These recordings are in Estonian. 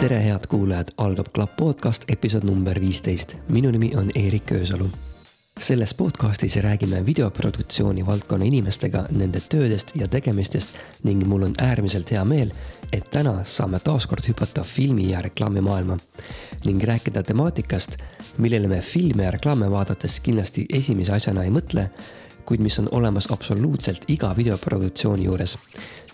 tere, head kuulajad, algab Klapp podcast episood number viisteist. minu nimi on Eerik Öösalu. selles podcastis räägime videoproduktsiooni valdkonna inimestega nende töödest ja tegemistest ning mul on äärmiselt hea meel, et täna saame taaskord hüpata filmi ja reklaami maailma ning rääkida temaatikast, millele me filme ja reklaame vaadates kindlasti esimese asjana ei mõtle, kuid mis on olemas absoluutselt iga videoproduktsiooni juures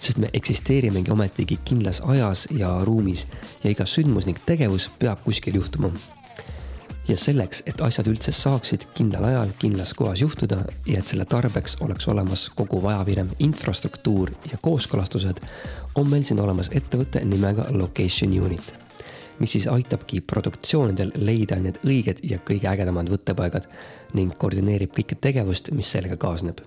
sest me eksisteerimegi ometigi kindlas ajas ja ruumis ja iga sündmus ning tegevus peab kuskil juhtuma. ja selleks, et asjad üldse saaksid kindlal ajal kindlas kohas juhtuda ja et selle tarbeks oleks olemas kogu vajaminev infrastruktuur ja kooskõlastused, on meil siin olemas ettevõte nimega Location Unit mis siis aitabki produktsioonidel leida need õiged ja kõige ägedamad võttepaigad ning koordineerib kõike tegevust, mis sellega kaasneb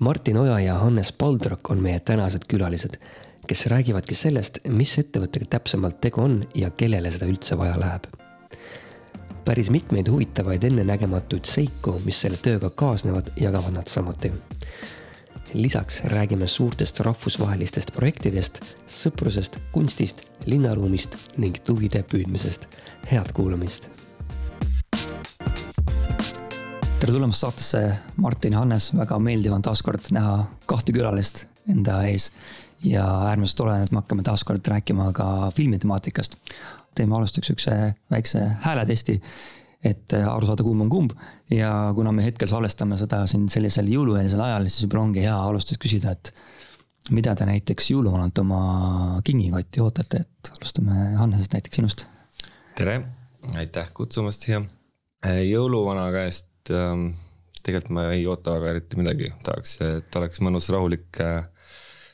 Martin Oja ja Hannes Paldrok on meie tänased külalised, kes räägivadki sellest, mis ettevõttega täpsemalt tegu on ja kellele seda üldse vaja läheb. päris mitmeid huvitavaid ennenägematuid seiku, mis selle tööga kaasnevad, jagavad nad samuti. Lisaks räägime suurtest rahvusvahelistest projektidest, sõprusest, kunstist, linnaruumist ning tuvide püüdmisest. head kuulamist tere tulemast saatesse, Martin ja Hannes, väga meeldiv on taaskord näha kahte külalist enda ees. ja äärmiselt tore, et me hakkame taaskord rääkima ka filmitemaatikast. teeme alustuseks sihukese väikse hääletesti, et aru saada, kumb on kumb. ja kuna me hetkel salvestame seda siin sellisel jõulueelsel ajal, siis võib-olla ongi hea alustuseks küsida, et mida te näiteks jõuluvanalt oma kingikotti ootate, et alustame Hannesest näiteks sinust. tere, aitäh kutsumast siia. jõuluvana käest ähm, tegelikult ma ei oota väga eriti midagi, tahaks, et oleks mõnus rahulik, äh,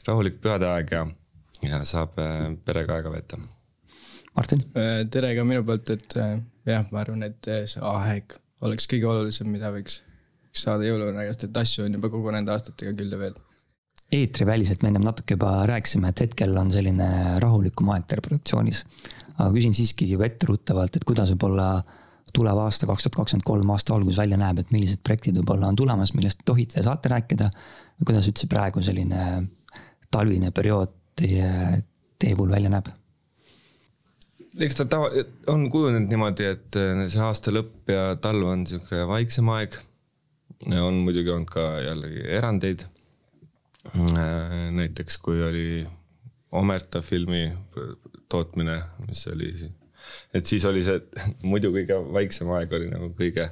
rahulik pühade aeg ja, ja saab äh, perega aega veeta. Martin? Äh, tere ka minu poolt, et jah, ma arvan, et see aeg oleks kõige olulisem, mida võiks, saada jõuluvana käest, et asju on juba kogunenud aastatega küll ja veel eetriväliselt me ennem natuke juba rääkisime, et hetkel on selline rahulikum aeg teil produktsioonis. aga küsin siiski juba etteruttavalt, et kuidas võib-olla tulev aasta, kaks tuhat kakskümmend kolm aasta algus välja näeb, et millised projektid võib-olla on tulemas, millest tohite ja saate rääkida? kuidas üldse praegu selline talvine periood teie, teie puhul välja näeb? Eks ta tava, on kujunenud niimoodi, et see aasta lõpp ja talv on sihuke vaiksem aeg. on muidugi olnud ka jällegi erandeid. näiteks kui oli Omerta filmi tootmine, mis oli et siis oli see, muidu kõige vaiksem aeg oli nagu kõige,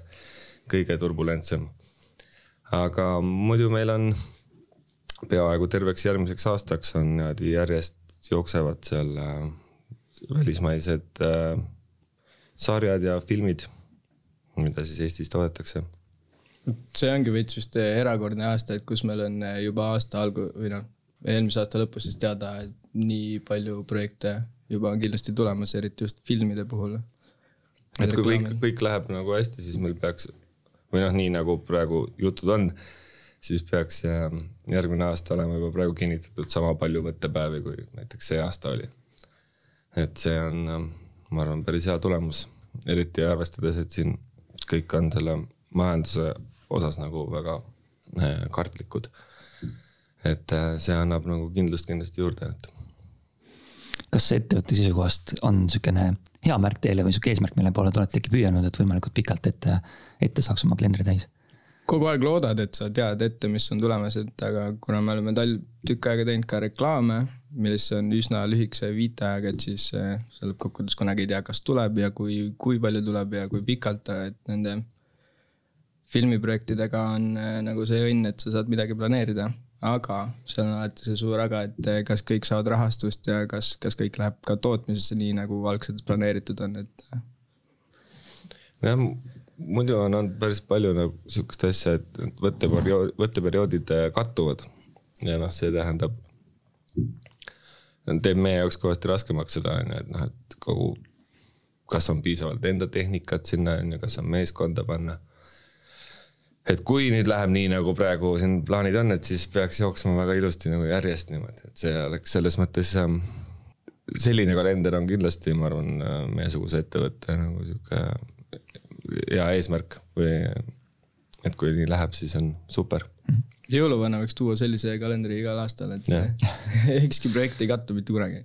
kõige turbulentsem. aga muidu meil on peaaegu terveks järgmiseks aastaks on niimoodi järjest jooksevad seal äh, välismaised äh, sarjad ja filmid, mida siis Eestis toodetakse see ongi veits vist erakordne aasta, et kus meil on juba aasta algu- või noh, eelmise aasta lõpus siis teada, et nii palju projekte juba on kindlasti tulemas, eriti just filmide puhul. et kui kõik, kõik läheb nagu hästi, siis meil peaks või noh, nii nagu praegu jutud on, siis peaks ähm, järgmine aasta olema juba praegu kinnitatud sama palju võttepäevi, kui näiteks see aasta oli. Et see on, ma arvan, päris hea tulemus, eriti arvestades, et siin kõik on selle majanduse osas nagu väga äh, kartlikud. et äh, see annab nagu kindlust kindlasti juurde, et kas ettevõtte seisukohast on niisugune hea märk teile või sihuke eesmärk, mille poole te oletegi püüelnud, et võimalikult pikalt ette, ette saaks oma kalendri täis? Kogu aeg loodad, et sa tead ette, mis on tulemas, et aga kuna me oleme talv tükk aega teinud ka reklaame, mis on üsna lühikese viiteajaga, et siis äh, sa lõppkokkuvõttes kunagi ei tea, kas tuleb ja kui, kui palju tuleb ja kui pikalt, et nende filmiprojektidega on äh, nagu see õnn, et sa saad midagi planeerida aga seal on alati see suur aga, et eh, kas kõik saavad rahastust ja kas, kas kõik läheb ka tootmisesse nii, nagu algselt planeeritud on, et. Eh. jah, muidu on olnud päris palju nagu sihukest asja, et võtteperiood, võtteperioodid eh, kattuvad. ja noh, see tähendab, teeb meie jaoks kõvasti raskemaks seda on ju, et noh, et kogu, kas on piisavalt enda tehnikat sinna on ju, kas on meeskonda panna et kui nüüd läheb nii, nagu praegu siin plaanid on, et siis peaks jooksma väga ilusti nagu järjest niimoodi, et see oleks selles mõttes ähm, selline kalender on kindlasti, ma arvan, äh, meiesuguse ettevõtte nagu sihuke hea eesmärk või et kui nii läheb, siis on super. Jõuluvana võiks tuua sellise kalendri igal aastal, et ükski projekt ei kattu mitte kunagi.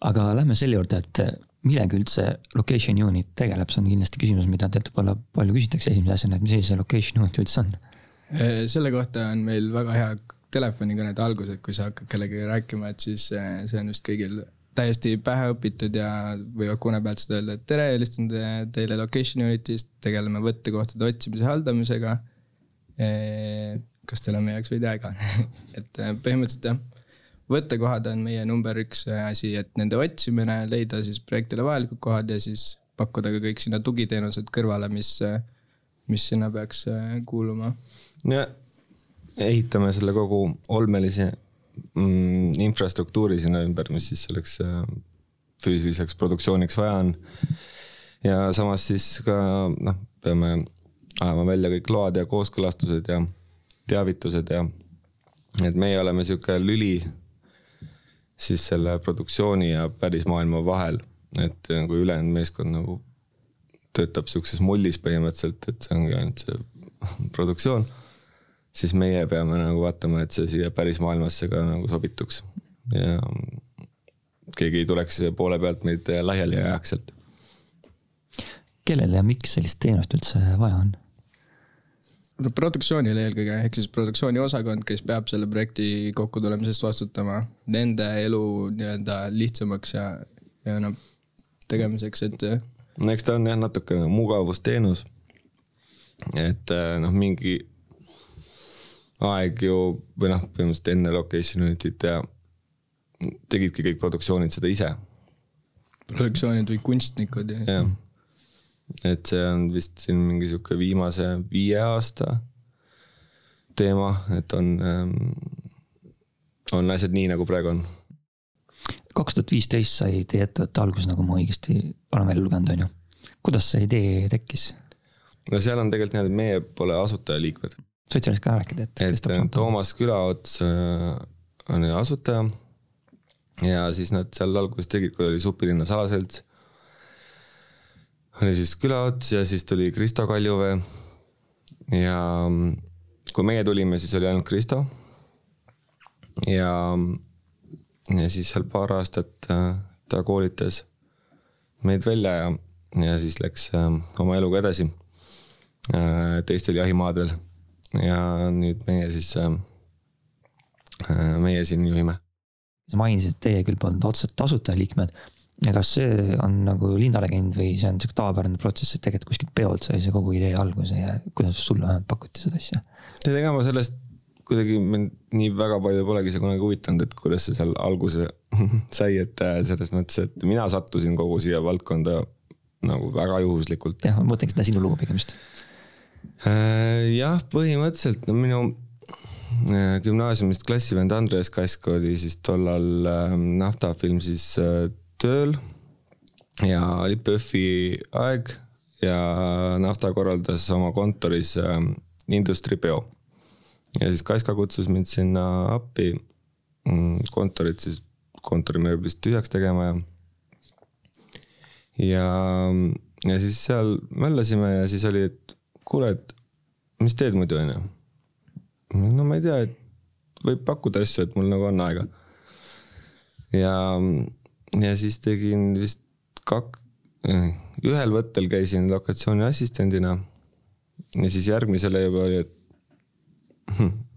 aga lähme selle juurde, et millega üldse location unit tegeleb, see on kindlasti küsimus, mida teilt võib-olla palju küsitakse esimese asjana, et mis asi see location unit üldse on? Äh, selle kohta on meil väga hea telefonikõnede algus, et kui sa hakkad kellegagi rääkima, et siis äh, see on vist kõigil täiesti pähe õpitud ja võivad kune pealt seda öelda, et tere, helistan teile location unit'ist, tegeleme võttekohtade otsimise haldamisega. kas teil on meie jaoks veidi aega et äh, põhimõtteliselt jah, võttekohad on meie number üks asi, et nende otsimine, leida siis projektile vajalikud kohad ja siis pakkuda ka kõik sinna tugiteenused kõrvale, mis, mis sinna peaks kuuluma. ja ehitame selle kogu olmelise mm, infrastruktuuri sinna ümber, mis siis selleks äh, füüsiliseks produktsiooniks vaja on. ja samas siis ka noh, peame ajama välja kõik load ja kooskõlastused ja teavitused ja et meie oleme sihuke lüli siis selle produktsiooni ja päris maailma vahel, et kui ülejäänud meeskond nagu töötab sihukeses mullis põhimõtteliselt, et see ongi ainult see produktsioon siis meie peame nagu vaatama, et see siia päris maailmasse ka nagu sobituks. ja keegi ei tuleks poole pealt meid laiali ajaks sealt. kellele ja miks sellist teenust üldse vaja on? no produktsioonile eelkõige, ehk siis produktsiooniosakond, kes peab selle projekti kokkutulemisest vastutama, nende elu nii-öelda lihtsamaks ja, ja noh, tegemiseks, et. no eks ta on jah, natuke mugavusteenus. et noh, mingi aeg ju või noh, põhimõtteliselt enne location unit'it ja tegidki kõik produktsioonid seda ise. produktsioonid või kunstnikud ja. jah, et see on vist siin mingi sihuke viimase viie aasta teema, et on ähm,, on asjad nii, nagu praegu on. kaks tuhat viisteist sai teie ettevõtte algus, nagu ma õigesti olen välja lugenud, on ju. kuidas see idee tekkis? no seal on tegelikult niimoodi, et meie pole asutajaliikmed sellest ka rääkida, et. et äh, Toomas Külaots äh, on asutaja. ja siis nad seal alguses tegid, kui oli Supilinna salaselts. oli siis Külaots ja siis tuli Kristo Kaljuvee. ja mm, kui meie tulime, siis oli ainult Kristo. ja, ja siis seal paar aastat äh, ta koolitas meid välja ja, ja siis läks oma eluga edasi teistel jahimaadel ja nüüd meie siis, äh, äh, meie siin juhime. sa mainisid, et teie küll polnud otseselt asutajaliikmed. ja kas see on nagu linnalegend või see on sihuke tavapärane protsess, et tegelikult kuskilt peolt sai see kogu idee alguse ja kuidas sulle vähemalt pakuti seda asja? tead, ega ma sellest kuidagi mind nii väga palju polegi see kunagi huvitanud, et kuidas see seal alguse sai, et äh, selles mõttes, et mina sattusin kogu siia valdkonda nagu väga juhuslikult. jah, ma mõtlengi seda sinu lugu pigem just jah, põhimõtteliselt no minu äh, gümnaasiumist klassivend Andres Kask oli siis tollal ähm, naftafilm siis äh, tööl ja oli PÖFFi aeg ja nafta korraldas oma kontoris industripeo. ja siis Kaska kutsus mind sinna appi mm, kontorit siis kontorimööblist tühjaks tegema ja ja, ja siis seal möllasime ja siis oli, et kuule, et mis teed muidu, onju. no ma ei tea, et võib pakkuda asju, et mul nagu on aega. ja, ja siis tegin vist kak-, ühel võttel käisin lokatsiooni assistendina. ja siis järgmisele juba oli, et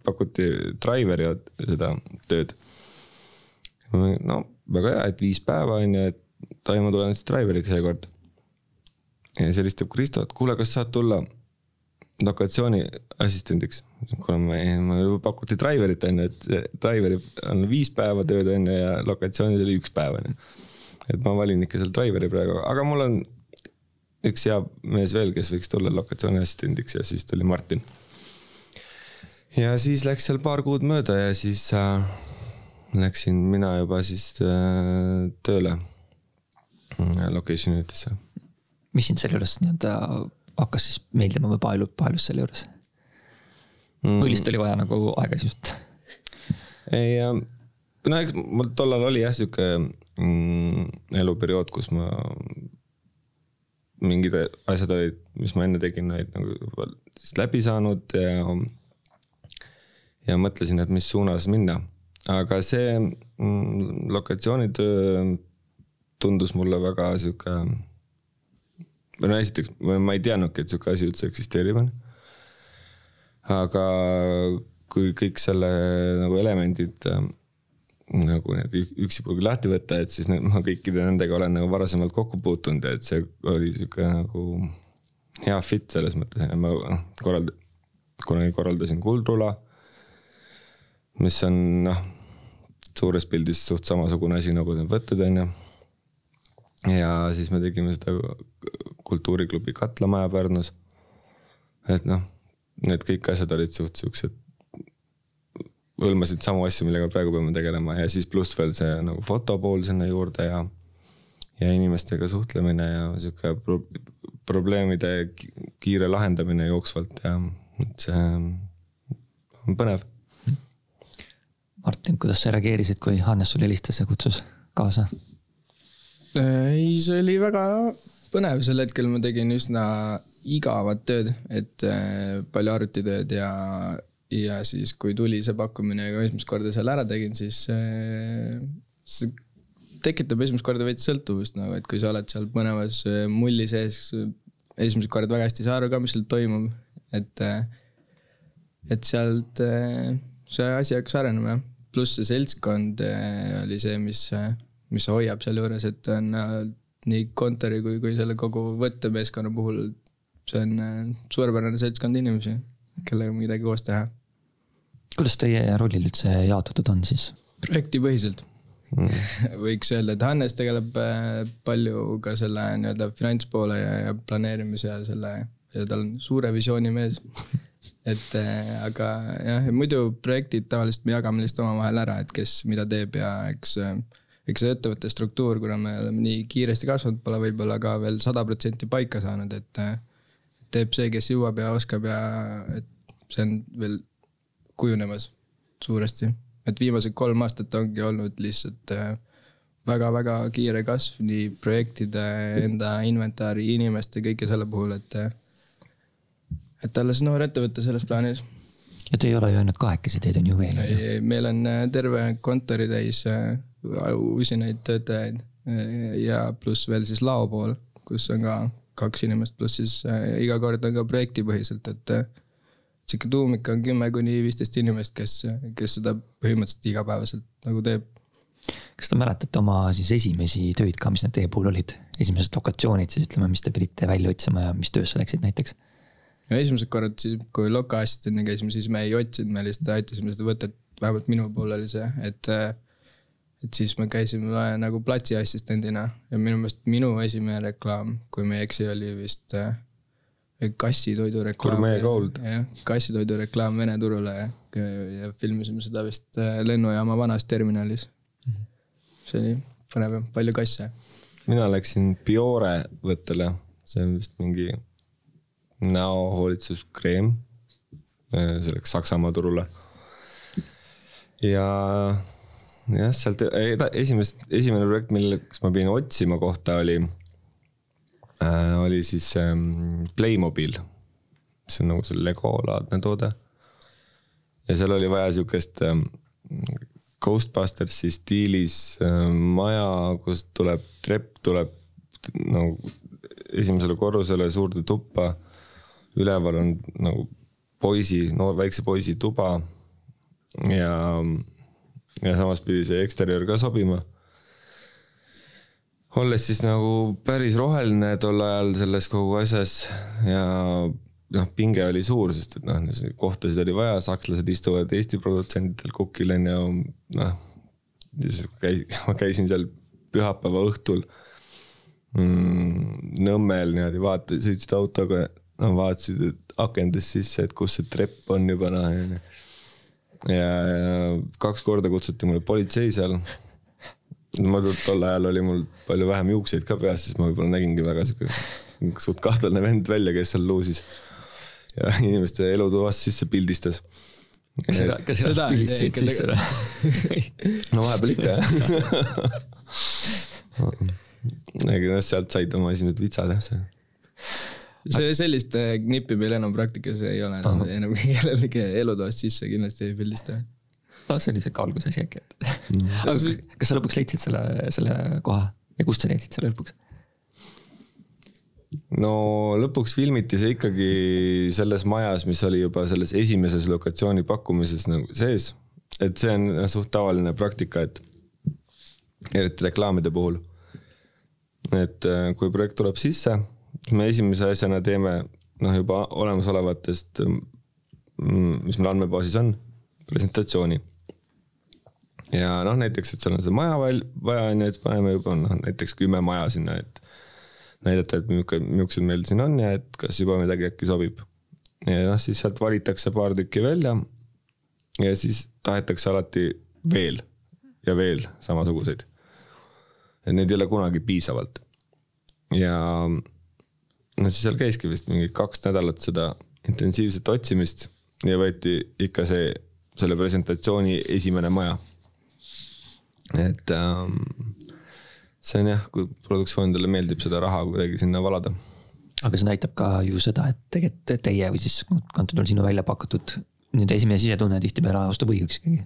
pakuti Driveri seda tööd. no väga hea, et viis päeva on ju, et Taimo tulen siis Driveriga seekord. ja siis helistab Kristo, et kuule, kas saad tulla lokatsiooni assistendiks. kuna me, mulle pakuti driver'it on ju, et driver'i on viis päeva tööd on ju ja lokatsioonis oli üks päev on ju. et ma valin ikka seal driver'i praegu, aga mul on üks hea mees veel, kes võiks tulla lokatsiooni assistendiks ja siis tuli Martin. ja siis läks seal paar kuud mööda ja siis äh, läksin mina juba siis äh, tööle äh, location unit'isse. mis sind selle juures nii-öelda hakkas siis meeldima või paelub, paelus selle juures mm.? või lihtsalt oli vaja nagu aega just? ei, no eks mul tollal oli jah sihuke mm, eluperiood, kus ma mingid asjad olid, mis ma enne tegin, olid nagu juba siis läbi saanud ja ja mõtlesin, et mis suunas minna. aga see mm, lokatsioonitöö tundus mulle väga sihuke, no esiteks ma ei teadnudki, et sihuke asi üldse eksisteerib, on ju. aga kui kõik selle nagu elemendid äh, nagu need üksipulgi lahti võtta, et siis ma kõikide nendega olen nagu varasemalt kokku puutunud ja et see oli sihuke nagu hea fit selles mõttes, ma noh korrald-, kunagi korraldasin Kuldrula mis on noh, suures pildis suht samasugune asi nagu need võtted on ju. Ja siis me tegime seda kultuuriklubi Katlamaja Pärnus. et noh, need kõik asjad olid suht siuksed, hõlmasid samu asju, millega praegu peame tegelema ja siis pluss veel see nagu fotopool sinna juurde ja. ja inimestega suhtlemine ja sihuke pro probleemide kiire lahendamine jooksvalt ja et see on põnev Martin, kuidas sa reageerisid, kui Hannes sulle helistas ja kutsus kaasa? Ei, see oli väga põnev, sel hetkel ma tegin üsna igavat tööd, et äh, palju arvutitööd ja, ja siis, kui tuli see pakkumine ja esimest korda seal ära tegin, siis äh, see tekitab esimest korda veits sõltuvust nagu, et kui sa oled seal põnevas äh, mulli sees, esimesed korrad väga hästi ei saa aru ka, mis seal toimub, et, et sealt see asi hakkas arenema pluss see seltskond oli see, mis, mis hoiab sealjuures, et on äh, nii kontori kui, kui selle kogu võttemeeskonna puhul, see on suurepärane seltskond inimesi, kellega midagi koos teha. kuidas teie rollid üldse jaotatud on siis? projektipõhiselt mm. võiks öelda, et Hannes tegeleb palju ka selle nii-öelda finantspoole ja, ja planeerimise ja selle ja tal on suure visiooni mees et äh, aga jah, muidu projektid tavaliselt me jagame lihtsalt omavahel ära, et kes mida teeb ja eks, äh, eks see ettevõtte struktuur, kuna me oleme nii kiiresti kasvanud, pole võib-olla ka veel sada protsenti paika saanud, et äh, teeb see, kes jõuab ja oskab ja et see on veel kujunemas suuresti. et viimased kolm aastat ongi olnud lihtsalt väga-väga kiire kasv nii projektide, enda inventari, inimeste, kõige selle puhul, et et alles noor ettevõte selles plaanis. ja te ei ole ju ainult kahekesi, teid on ju veel. ei, meil on äh, terve kontori täis äh, usinaid töötajaid äh, ja pluss veel siis laopool, kus on ka kaks inimest, pluss siis iga kord on ka projektipõhiselt, et sihuke tuumik on kümme kuni viisteist inimest, kes, kes seda põhimõtteliselt igapäevaselt nagu teeb. kas te mäletate oma siis esimesi töid ka, mis need teie puhul olid, esimesed lokatsioonid siis ütleme, mis te pidite välja otsima ja mis töösse läksid näiteks? ja esimesed korrad siis, kui Loka assistendina käisime, siis me ei otsinud, me lihtsalt aitasime seda võtet, vähemalt minu puhul oli see, et et siis me käisime nagu platsi assistendina ja minu meelest minu esimene reklaam, kui ma ei eksi, oli vist äh, kassitoidu reklaam. Jah, kassitoidu reklaam Vene turule ja, ja filmisime seda vist äh, lennujaama vanas terminalis. Mhm. see oli põnev, palju kasse. mina läksin Biore võttele, see on vist mingi näohoolitsuskreem. Äh, see läks Saksamaa turule. ja jah, sealt esimest, esimene projekt, milleks ma pidin otsima kohta, oli äh,, oli siis ähm, Playmobil. mis on nagu see Lego laadne toode. ja seal oli vaja sihukest ähm, Ghostbustersi stiilis äh, maja, kust tuleb trepp, tuleb nagu esimesele korrusele suurde tuppa üleval on nagu poisi, noor väikse poisi tuba. ja, ja samas pidi see eksterjöör ka sobima. olles siis nagu päris roheline tol ajal selles kogu asjas ja noh, pinge oli suur, sest et noh, kohtasid oli vaja, sakslased istuvad Eesti produtsentidel kukil on ju, noh. siis käi-, ma käisin seal pühapäeva õhtul mm, Nõmmel niimoodi vaata, sõitsid autoga no vaatasid, et akendest sisse, et kus see trepp on juba noh, onju. Ja, ja kaks korda kutsuti mulle politsei seal. ma tol ajal oli mul palju vähem juukseid ka peas, siis ma võib-olla nägingi väga sihuke suht kahtlane vend välja, kes seal luusis. ja inimeste elutoas sisse pildistas. kas sa, kas sa pildistasid sisse või? no vahepeal ikka jah. aga noh, sealt said oma esimesed vitsad jah, see see sellist äh, knippi meil enam praktikas ei ole enam kellelegi elutoast sisse kindlasti ei pildista. no see oli siuke algusasi äkki, et mm. aga kas sa lõpuks leidsid selle, selle koha ja kust sa leidsid selle lõpuks? no lõpuks filmiti see ikkagi selles majas, mis oli juba selles esimeses lokatsiooni pakkumises nagu sees. et see on suht tavaline praktika, et eriti reklaamide puhul. et äh, kui projekt tuleb sisse me esimese asjana teeme noh, juba olemasolevatest, mm, mis meil andmebaasis on, presentatsiooni. ja noh, näiteks, et seal on seda maja vaja, on ju, et paneme juba noh, näiteks kümme maja sinna, et näidata, et milline, millised meil siin on ja et kas juba midagi äkki sobib. ja noh, siis sealt valitakse paar tükki välja. ja siis tahetakse alati veel ja veel samasuguseid. et neid ei ole kunagi piisavalt. ja no siis seal käiski vist mingi kaks nädalat seda intensiivset otsimist ja võeti ikka see, selle presentatsiooni esimene maja. et ähm, see on jah, kui produktsioonidele meeldib seda raha kuidagi sinna valada. aga see näitab ka ju seda, et tegelikult teie või siis antud juhul sinu välja pakutud nii-öelda esimene sisetunne tihtipeale ostub õigeks ikkagi.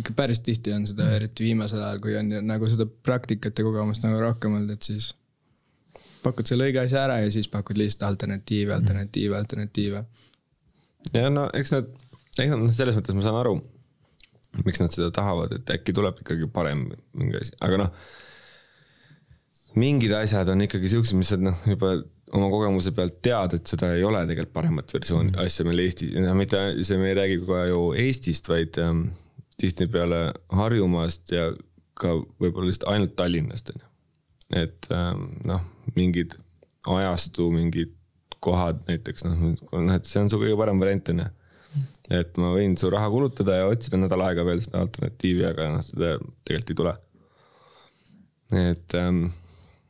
ikka päris tihti on seda, eriti viimasel ajal, kui on nagu seda praktikat ja kogemust nagu rohkem olnud, et siis pakud selle õige asja ära ja siis pakud lihtsalt alternatiive, alternatiive, alternatiive. ja no eks nad, eks nad noh, selles mõttes ma saan aru, miks nad seda tahavad, et äkki tuleb ikkagi parem mingi asi, aga noh. mingid asjad on ikkagi siuksed, mis sa noh, juba oma kogemuse pealt tead, et seda ei ole tegelikult paremat versiooni mm. asja meil Eesti, noh mitte see, me ei räägi kogu ju Eestist, vaid ähm, tihtipeale Harjumaast ja ka võib-olla lihtsalt ainult Tallinnast on ju et ähm, noh, mingid ajastu mingid kohad näiteks noh, noh, et see on su kõige parem variant on ju. et ma võin su raha kulutada ja otsida nädal aega veel seda alternatiivi, aga noh, seda tegelikult ei tule. et ähm,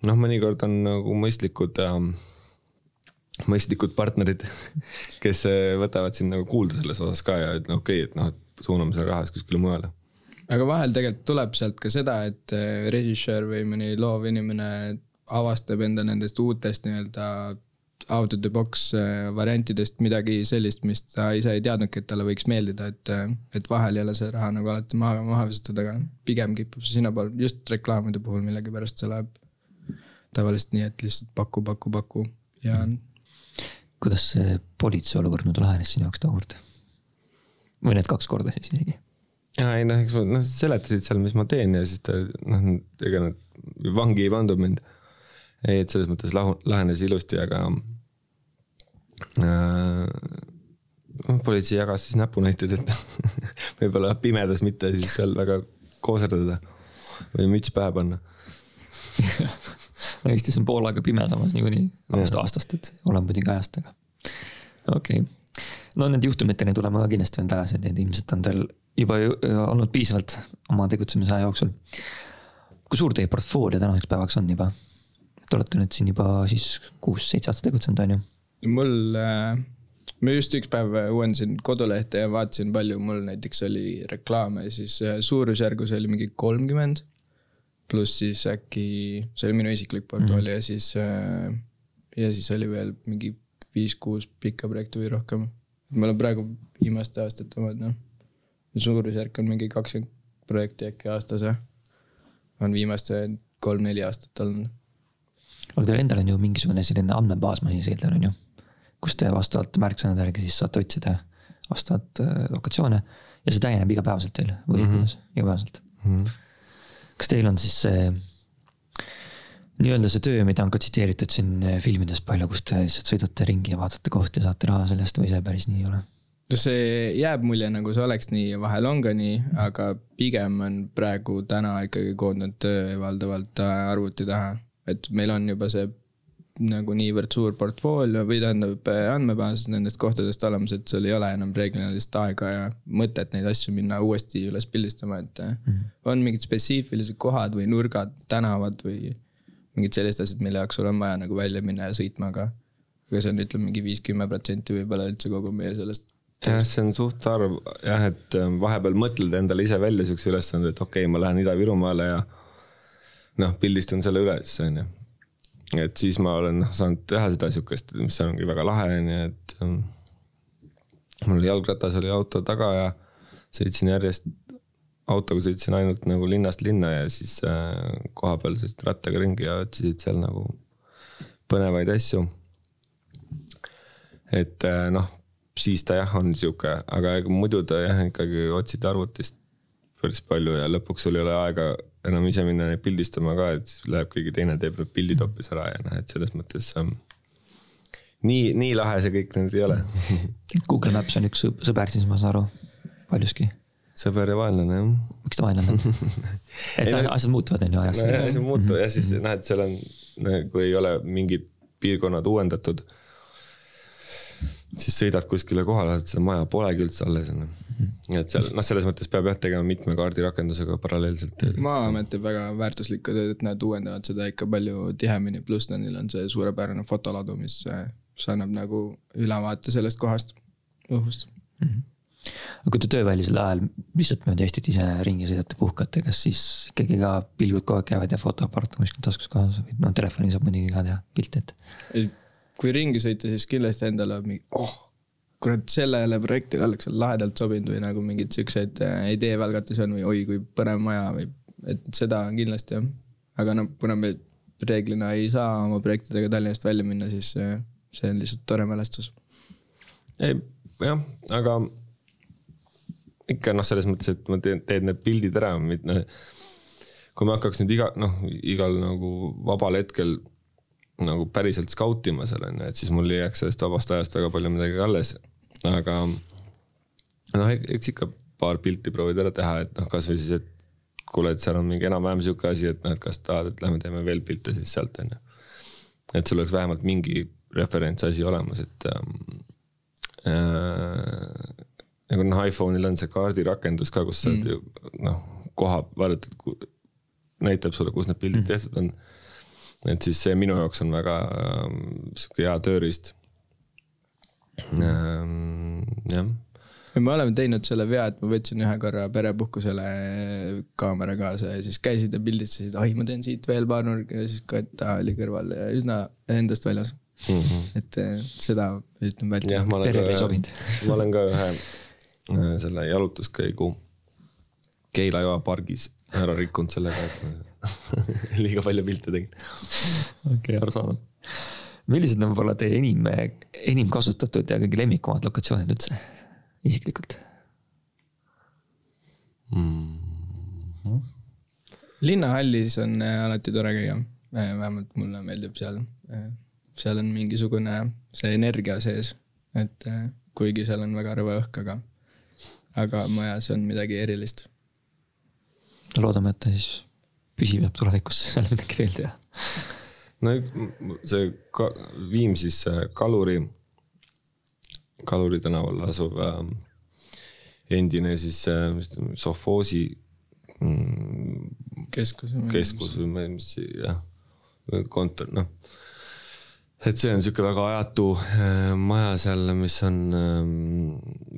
noh, mõnikord on nagu mõistlikud ähm, mõistlikud partnerid, kes äh, võtavad sind nagu kuulda selles osas ka ja ütlevad okei okay,, et noh, et suuname selle raha siis kuskile mujale aga vahel tegelikult tuleb sealt ka seda, et äh, režissöör või mõni loov inimene avastab enda nendest uutest nii-öelda out of the box äh, variantidest midagi sellist, mis ta ise ei teadnudki, et talle võiks meeldida, et, äh, et vahel ei ole see raha nagu alati maha, maha visatud, aga pigem kipub see sinnapoole, just reklaamide puhul millegipärast see läheb tavaliselt nii, et lihtsalt paku, paku, paku ja. kuidas see politsei olukord nüüd lahenes sinu jaoks tookord? või need kaks korda siis isegi? ja ei noh, eks ma noh seletasid seal, mis ma teen ja siis ta noh, ega nad vangi ei pandud mind. Ei, et selles mõttes lahu-, lahenes ilusti, aga äh,. noh, politsei jagas siis näpunäiteid, et võib-olla pimedas mitte siis seal väga kooserdada või müts pähe panna no Eestis on pool aega pimedamas niikuinii aasta aastast, et oleneb muidugi ajast, aga okei okay. no nende juhtumiteni tuleme ka kindlasti veel tagasi, et ilmselt on teil juba olnud piisavalt oma tegutsemise aja jooksul. kui suur teie portfoolio tänaseks päevaks on juba? Te olete nüüd siin juba siis kuus-seitse aastat tegutsenud, on ju? mul äh,, ma just üks päev uuendasin kodulehte ja vaatasin, palju mul näiteks oli reklaame, siis äh, suurusjärgus oli mingi kolmkümmend. pluss siis äkki, see oli minu isiklik portfoolio mm -hmm. ja siis äh,, ja siis oli veel mingi viis-kuus pikka projekti või rohkem. mul on praegu viimaste aastate omad, noh suurusjärk on mingi kakskümmend projekti äkki aastas jah. on viimased kolm-neli aastat olnud. Aga teil endal on ju mingisugune selline andmebaas, ma siis eeldan, on ju. kus te vastavalt märksõnade järgi siis saate otsida vastavat äh, lokatsioone ja see täieneb igapäevaselt teil või mm -hmm. kuidas, igapäevaselt mm? -hmm. kas teil on siis see nii-öelda see töö, mida on ka tsiteeritud siin äh, filmides palju, kus te lihtsalt sõidate ringi ja vaatate kohti ja saate raha selle eest või see päris nii ei ole? see jääb mulje, nagu see oleks nii ja vahel on ka nii, aga pigem on praegu täna ikkagi koondunud töö valdavalt äh, arvuti taha. Et meil on juba see nagu niivõrd suur portfoolio või tähendab äh, andmebaas nendest kohtadest olemas, et sul ei ole enam reeglina lihtsalt aega ja mõtet neid asju minna uuesti üles pildistama, et mm -hmm. on mingid spetsiifilised kohad või nurgad, tänavad või mingid sellised asjad, mille jaoks sul on vaja nagu välja minna ja sõitma, aga aga see on, ütleme mingi viis, kümme protsenti võib-olla üldse kogu meie sellest jah, see on suht harv jah, et ähm, vahepeal mõtled endale ise välja siukse ülesande, et okei okay,, ma lähen Ida-Virumaale ja noh, pildistan selle üles, on ju. et siis ma olen noh saanud teha seda sihukest, mis ongi väga lahe on ju, et ähm, mul jalgratas oli auto taga ja sõitsin järjest, autoga sõitsin ainult nagu linnast linna ja siis äh, kohapeal sõitsin rattaga ringi ja otsisid seal nagu põnevaid asju. et äh, noh, siis ta jah, on sihuke, aga ega muidu ta jah, ikkagi otsid arvutist päris palju ja lõpuks sul ei ole aega enam ise minna neid pildistama ka, et siis läheb keegi teine teeb need pildid hoopis ära ja noh, et selles mõttes um, nii, nii lahe see kõik nüüd ei ole Google Maps on üks sõber siis, ma saan aru, paljuski. sõber ja vaenlane jah. miks ta vaenlane on? et no, asjad muutuvad on ju ajas. nojah, asjad muutuvad ja siis noh, et seal on, kui ei ole mingid piirkonnad uuendatud siis sõidad kuskile kohale, seda maja polegi üldse alles onju. Et seal noh, selles mõttes peab jah tegema mitme kaardirakendusega paralleelselt tööd. Maa-amet teeb väga väärtuslikku tööd, et nad uuendavad seda ikka palju tihemini, pluss neil on see suurepärane fotoladu, mis, mis annab nagu ülevaate sellest kohast, õhust mm. -hmm aga kui te töövälisel ajal lihtsalt mööda Eestit ise ringi sõidate, puhkate, kas siis ikkagi ka pilgud kogu aeg käivad ja fotoaparaat on kuskil taskus kaasas või no telefoni saab muidugi ka teha pilte ette? kui ringi sõita, siis kindlasti endale mingi, oh, kurat, sellele projektile oleks lahedalt sobinud või nagu mingeid siukseid äh, ideevälgatusi on või oi, kui põnev maja või, et seda kindlasti jah. aga noh, kuna me reeglina ei saa oma projektidega Tallinnast välja minna, siis äh, see on lihtsalt tore mälestus. ei, jah, aga ikka noh, selles mõttes, et ma teen, teen need pildid ära, noh. kui ma hakkaks nüüd iga, noh, igal nagu vabal hetkel nagu päriselt skautima seal on ju, et siis mul ei jääks sellest vabast ajast väga palju midagi alles. Aga noh, eks ikka paar pilti proovid ära teha, et noh, kasvõi siis, et kuule, et seal on mingi enam-vähem sihuke asi, et noh, et kas tahad, et lähme teeme veel pilte siis sealt on ju. et sul oleks vähemalt mingi referentsasi olemas, et ähm, äh, nagu noh, iPhone'il on see kaardirakendus ka, kus sa mm. ju noh, koha vaatad, näitab sulle, kus need pildid mm. tehtud on et siis see minu jaoks on väga äh, sihuke hea tööriist ähm,. jah me oleme teinud selle vea, et ma võtsin ühe korra perepuhkusele kaamera kaasa ja siis käisid ja pildistasid, ai, ma teen siit veel paar nurka ja siis Kata oli kõrval ja üsna endast väljas mm. -hmm. et äh, seda üritan vältida. perele ei sobinud. ma olen ka ühe äh, selle jalutuskäigu Keila joa pargis ära rikkunud sellega, et liiga palju pilte tegin. okei okay,, arusaadav. Millised on võib-olla teie enim, enim kasutatud ja kõige lemmikumad lokatsioonid üldse, isiklikult mm? -hmm. linnahallis on äh, alati tore käia, äh, vähemalt mulle meeldib seal. Äh, seal on mingisugune see energia sees, et kuigi seal on väga rõve õhk, aga, aga majas on midagi erilist. loodame, et ta siis püsib, jääb tulevikus seal midagi veel teha. No see ka, Viimsis Kaluri, Kaluri tänaval asuv äh, endine siis äh, sovhoosi mm, keskus. keskus või mis jah, kontor, noh. et see on sihuke väga ajatu äh, maja seal, mis on äh,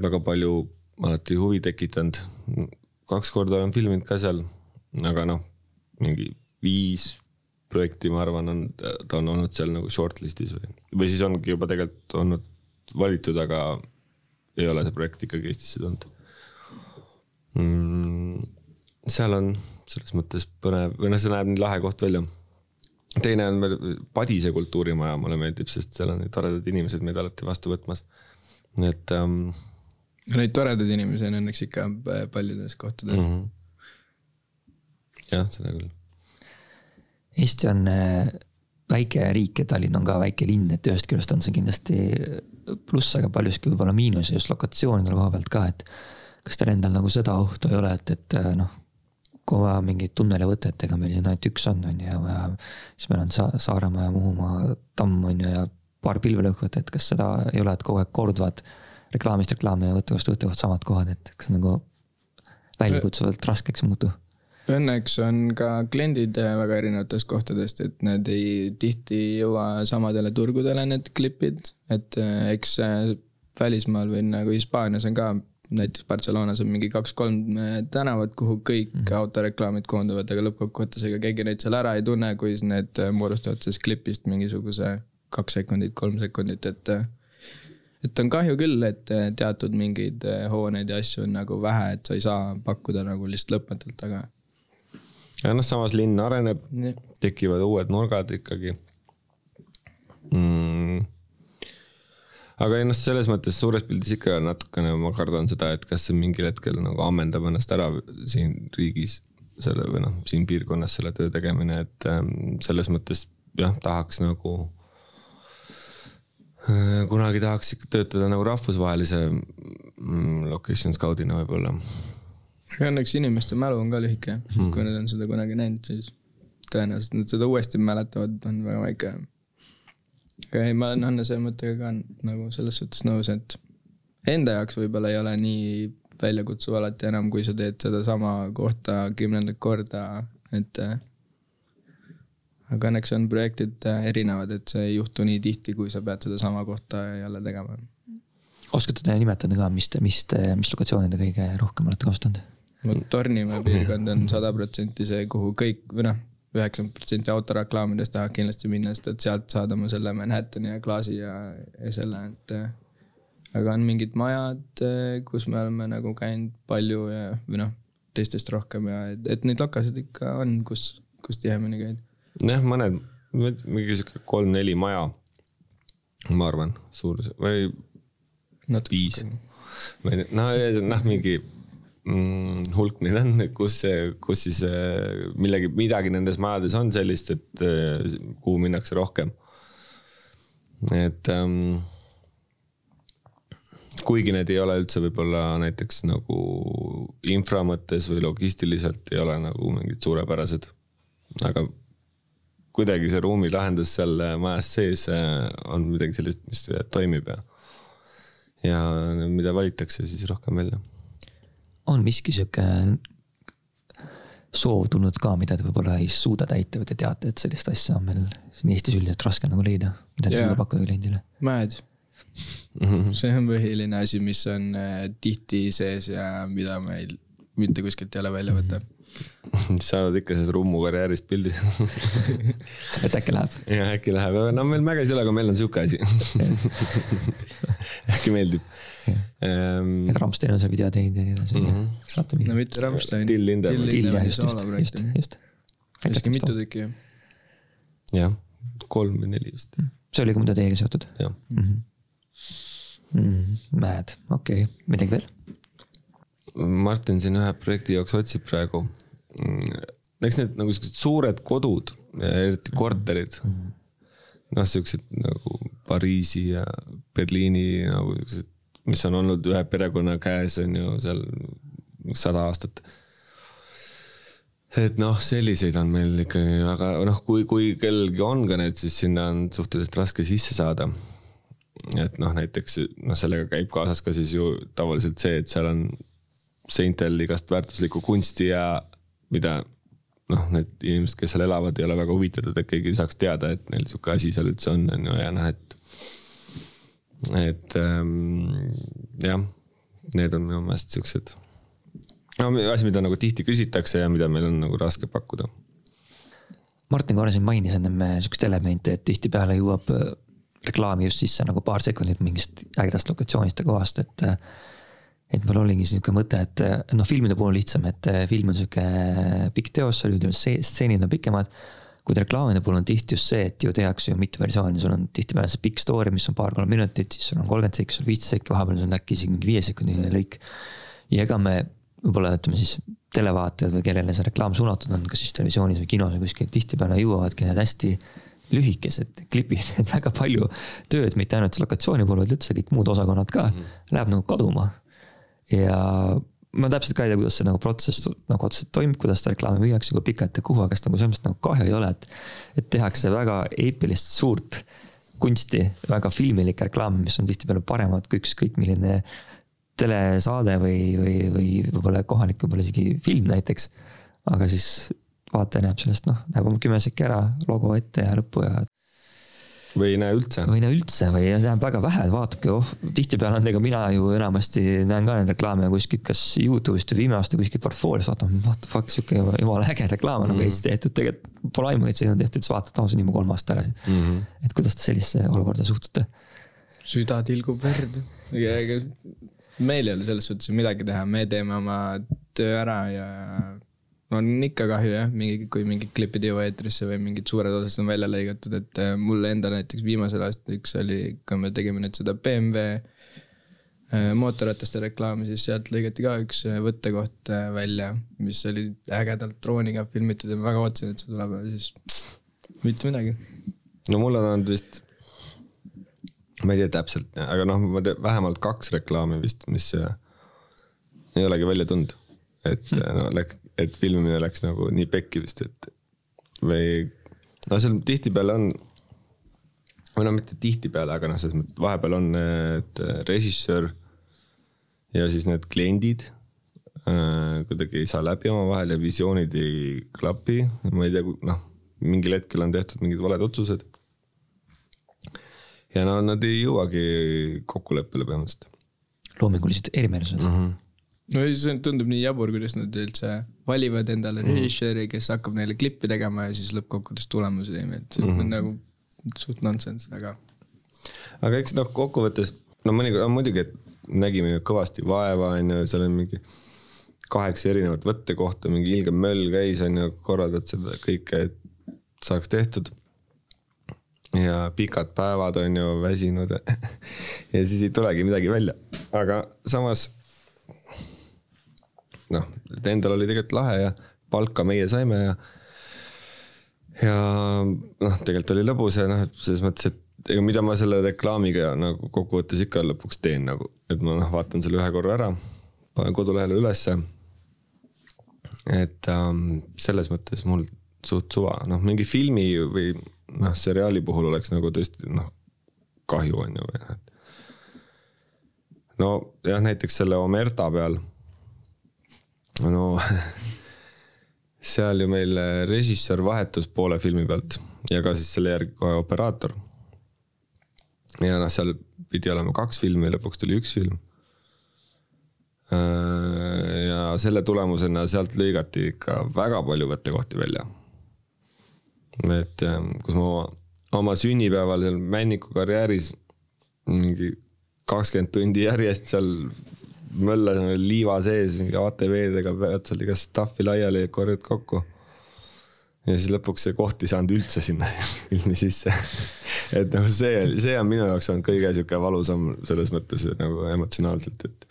väga palju alati huvi tekitanud. kaks korda olen filminud ka seal, aga noh mingi viis projekti, ma arvan, on, ta on olnud seal nagu shortlist'is või, või siis ongi juba tegelikult olnud valitud, aga ei ole see projekt ikkagi Eestisse tulnud mm,. seal on selles mõttes põnev või noh, see näeb nii lahe koht välja. teine on veel Padise kultuurimaja, mulle meeldib, sest seal on toredad inimesed meid alati vastu võtmas. et ähm,. Neid toredaid inimesi on õnneks ikka paljudes kohtades mm. -hmm jah, seda küll. Eesti on äh, väike riik ja Tallinn on ka väike linn, et ühest küljest on see kindlasti pluss, aga paljuski võib-olla miinus ja just lokatsioonide koha pealt ka, et. kas teil endal nagu seda ohtu ei ole, et, et äh, noh, kui vaja mingit tunnelivõtet, ega meil siin ainult üks on, on ju, ja vaja. siis meil on Sa-, Saaremaa ja Muhumaa tamm on ju ja paar pilvelõhkut, et kas seda ei ole, et kogu aeg korduvad reklaamist reklaami ja võttekohast võttekoht samad kohad, et kas nagu väljakutsuvalt raskeks ei muutu? Õnneks on ka kliendid äh, väga erinevatest kohtadest, et need ei, tihti ei jõua samadele turgudele, need klipid, et äh, eks äh, välismaal või nagu Hispaanias on ka näiteks Barcelonas on mingi kaks-kolm tänavat, kuhu kõik mm -hmm. autoreklaamid koonduvad, aga lõppkokkuvõttes ega keegi neid seal ära ei tunne, kui need moodustavad sellest klipist mingisuguse kaks sekundit, kolm sekundit, et et on kahju küll, et teatud mingeid hooneid ja asju on nagu vähe, et sa ei saa pakkuda nagu lihtsalt lõpmatult, aga. Ja noh, samas linn areneb, tekivad uued nurgad ikkagi mm aga ennast selles mõttes suures pildis ikka natukene ma kardan seda, et kas see mingil hetkel nagu ammendab ennast ära siin riigis selle või noh, siin piirkonnas selle töö tegemine, et ähm, selles mõttes jah, tahaks nagu äh,. kunagi tahaks ikka töötada nagu rahvusvahelise mm, location scout'ina võib-olla. Õnneks inimeste mälu on ka lühike mm., kui nad on seda kunagi näinud, siis tõenäoliselt nad seda uuesti mäletavad, on väga väike aga ei, ma olen Hannese mõttega ka nagu selles suhtes nõus, et enda jaoks võib-olla ei ole nii väljakutsuv alati enam, kui sa teed sedasama kohta kümnendat korda, et aga õnneks on projektid erinevad, et see ei juhtu nii tihti, kui sa pead sedasama kohta jälle tegema. oskate te nimetada ka, mis, mis, mis lokatsiooni te kõige rohkem olete kasutanud? No Tornimäe piirkond on sada protsenti see, kuhu kõik või noh, üheksakümmend protsenti autoreklaamidest tahavad kindlasti minna, sest et sealt saad oma selle Manhattani ja klaasi ja, ja selle, et. aga on mingid majad, kus me oleme nagu käinud palju ja, või noh, teistest rohkem ja et, et neid lokasid ikka on, kus, kus tihemini käid. jah, mõned, mingi sihuke kolm-neli maja, ma arvan, suurus või. viis, ma ei tea, no, noh, mingi hulk neid on, kus, kus siis äh, millegi, midagi nendes majades on sellist, et äh, kuhu minnakse rohkem. et ähm, kuigi need ei ole üldse võib-olla näiteks nagu infra mõttes või logistiliselt ei ole nagu mingid suurepärased. aga kuidagi see ruumilahendus seal majas sees äh, on midagi sellist, mis toimib ja, ja mida valitakse siis rohkem välja on miski sihuke soov tulnud ka, mida te võib-olla ei suuda täita või te teate, et sellist asja on meil siin Eestis üldiselt raske nagu leida, mida te yeah. pakkuda kliendile? mäed mm. -hmm. see on põhiline asi, mis on äh, tihti sees ja mida meil mitte kuskilt ei ole välja võtta mm. -hmm sa oled ikka sellest Rummu karjäärist pildis et äkki läheb? jah, äkki läheb, no meil Mäges ei ole, aga meil on sihuke asi äkki meeldib ähm,. et Rammstein on seal video teinud ja nii edasi mm. -hmm. saate minna. no mitte Rammstein. Till Lindemann. Till jah, just, just, just, just. hästi mitu tükki jah. jah, kolm või neli vist. Mm. see oli ka muidu teiega seotud? jah mm -hmm.. Mm, Mad, okei okay., midagi veel? Martin siin ühe projekti jaoks otsib praegu. Mm, eks need nagu siuksed suured kodud, eriti korterid noh, siuksed nagu Pariisi ja Berliini nagu siuksed mis on olnud ühe perekonna käes, on ju seal sada aastat. et noh, selliseid on meil ikkagi, aga noh, kui, kui kellelgi on ka need, siis sinna on suhteliselt raske sisse saada. et noh, näiteks noh, sellega käib kaasas ka siis ju tavaliselt see, et seal on seintel igast väärtuslikku kunsti ja mida noh, need inimesed, kes seal elavad, ei ole väga huvitatud, et keegi saaks teada, et neil sihuke asi seal üldse on, on ju, ja noh, et et ähm, jah, need on minu meelest siuksed no, asi, mida nagu tihti küsitakse ja mida meil on nagu raske pakkuda. Martin korra siin mainis ennem sihukest elementi, et tihtipeale jõuab äh, reklaami just sisse nagu paar sekundit mingist ägedast lokatsioonist ja kohast, et. Et mul oligi sihuke mõte, et äh, noh, filmide puhul on lihtsam, et film on sihuke pikk teos, seal ütleme stseenid on pikemad kuid reklaamide puhul on tihti just see, et ju tehakse ju mitu versiooni, sul on tihtipeale see pikk story, mis on paar-kolm minutit, siis sul on kolmkümmend sekki, sul viisteist sekki, vahepeal sul on äkki isegi mingi viiesekundiline lõik. ja ega me võib-olla ütleme siis televaatajad või kellele see reklaam suunatud on, kas siis televisioonis või kinos või kuskil, tihtipeale jõuavadki need hästi lühikesed klipid, et väga palju tööd, mitte ainult lokatsiooni puhul, vaid üldse kõik muud osakonnad ka mm, -hmm. läheb nagu kaduma. Ja ma täpselt ka ei tea, kuidas see nagu protsess nagu otseselt toimib, kuidas seda reklaami müüakse, kui pikalt ja kuhu, aga kas nagu selles mõttes nagu kahju ei ole, et. et tehakse väga eepilist suurt kunsti, väga filmilik reklaam, mis on tihtipeale paremad kui ükskõik milline telesaade või, või, või võib-olla kohalik, võib-olla isegi film näiteks. aga siis vaataja näeb sellest, noh, näeb oma kümme sekki ära, logo ette ja lõppu ja. Või ei näe üldse. või ei näe üldse või see näeb väga vähe, vaadake, oh, tihtipeale on, ega mina ju enamasti näen ka neid reklaame kuskilt, kas Youtube'ist või viime aasta kuskilt portfooliost, vaatan, what the fuck, sihuke jumala äge reklaam on nagu mm. Eestis tehtud, tegelikult pole aimugi, et see on tehtud, siis vaatad, no see on juba kolm aastat tagasi mm. -hmm. et kuidas te sellisesse olukorda suhtute? süda tilgub verd. meil ei ole selles suhtes midagi teha, me teeme oma töö ära ja on ikka kahju jah, mingi, kui mingid klipid ei jõua eetrisse või mingid suured osad on välja lõigatud, et äh, mulle endale näiteks viimasel aastal üks oli, kui me tegime nüüd seda BMW äh, mootorrataste reklaami, siis sealt lõigati ka üks äh, võttekoht välja, mis oli ägedalt drooniga filmitud ja ma väga ootasin, et see tuleb ja siis mitte midagi. no mul on olnud vist, ma ei tea täpselt, aga noh, ma tean vähemalt kaks reklaami vist, mis ei olegi välja tulnud et no läks, et filmimine läks nagu nii pekki vist, et või no seal tihtipeale on, või no mitte tihtipeale, aga noh, selles mõttes vahepeal on need režissöör ja siis need kliendid äh, kuidagi ei saa läbi omavahel ja visioonid ei klapi, ma ei tea, noh, mingil hetkel on tehtud mingid valed otsused. ja no nad ei jõuagi kokkuleppele põhimõtteliselt. loomingulised erimeelsused mm. -hmm no see tundub nii jabur, kuidas nad üldse valivad endale mm. režissööri, kes hakkab neile klippi tegema ja siis lõppkokkuvõttes tulemusi ei meeldi, see on mm. nagu suht nonsense, aga. aga eks noh, kokkuvõttes no mõnikord muidugi, et nägime ju kõvasti vaeva, on ju, seal on mingi kaheksa erinevat võttekohta, mingi ilge möll käis, on ju, korraldad seda kõike, et saaks tehtud. ja pikad päevad on ju, väsinud ja siis ei tulegi midagi välja, aga samas noh, endal oli tegelikult lahe ja palka meie saime ja. ja noh, tegelikult oli lõbus ja noh, selles mõttes, et ega mida ma selle reklaamiga nagu kokkuvõttes ikka lõpuks teen nagu, et ma noh, vaatan selle ühe korra ära, panen kodulehele ülesse. et ähm, selles mõttes mul suht suva, noh mingi filmi või noh, seriaali puhul oleks nagu tõesti noh, kahju on ju või noh, et. no jah, näiteks selle Omerta peal no seal ju meil režissöör vahetus poole filmi pealt ja ka siis selle järgi kohe operaator. ja noh, seal pidi olema kaks filmi, lõpuks tuli üks film. Äh, ja selle tulemusena sealt lõigati ikka väga palju võttekohti välja. et kus ma oma, oma sünnipäeval seal Männiku karjääris mingi kakskümmend tundi järjest seal möllasime liiva sees mingi ATV-dega, pead seal igast stuff'i laiali ja korjad kokku. ja siis lõpuks see koht ei saanud üldse sinna filmi sisse. et noh, see, see on minu jaoks olnud kõige sihuke valusam selles mõttes nagu emotsionaalselt, et.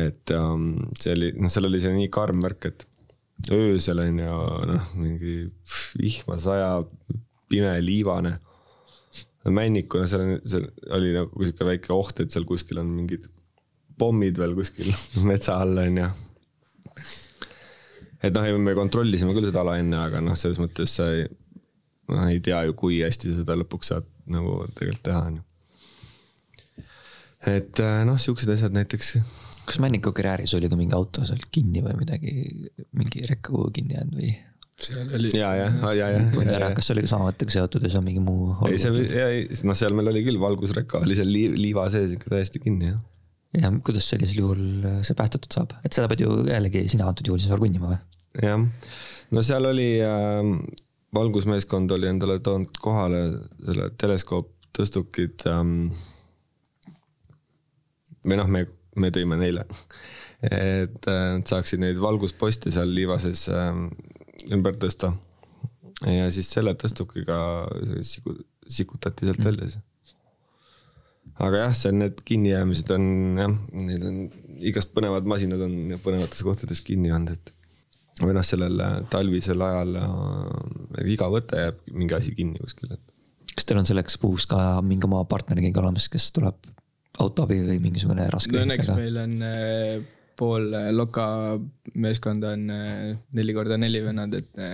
et um, see oli, noh, seal oli see nii karm värk, et öösel on ju noh, mingi vihma sajab, pime, liivane männikuna seal, seal oli nagu sihuke väike oht, et seal kuskil on mingid pommid veel kuskil metsa all, on ju. et noh, me kontrollisime küll seda ala enne, aga noh, selles mõttes sa ei, noh, ei tea ju, kui hästi sa seda lõpuks saad nagu tegelikult teha, on ju. et äh, noh, siuksed asjad näiteks. kas Männiku karjääris oli ka mingi auto seal kinni või midagi, mingi rekka kuhugi kinni jäänud või? seal oli. ja, ja, ja, ja, kas see oli ka sama mõttega seotud või see on mingi muu? ei, see, noh, seal meil oli küll valgusreka oli seal liiva sees ikka täiesti kinni, jah ja kuidas sellisel juhul äh, see päästetud saab, et seda pead ju jällegi sina antud juhul siis orgunnima või? jah, no seal oli äh,, valgusmeeskond oli endale toonud kohale selle teleskooptõstukid ähm,. või noh, me, me tõime neile, et äh, nad saaksid neid valgusposte seal liiva sees äh, ümber tõsta. ja siis selle tõstukiga siku, sikutati sealt mm. välja siis aga jah, see on need kinnijäämised on jah, need on igast põnevad masinad on põnevates kohtades kinni olnud, et. või noh, sellel talvisel ajal äh, iga võte jääb mingi asi kinni kuskil, et. kas teil on selleks puhuks ka mingi oma partner keegi olemas, kes tuleb autoabi või mingisugune raske? no õnneks meil on äh, pool äh, Loka meeskonda on neli korda neli vennad, et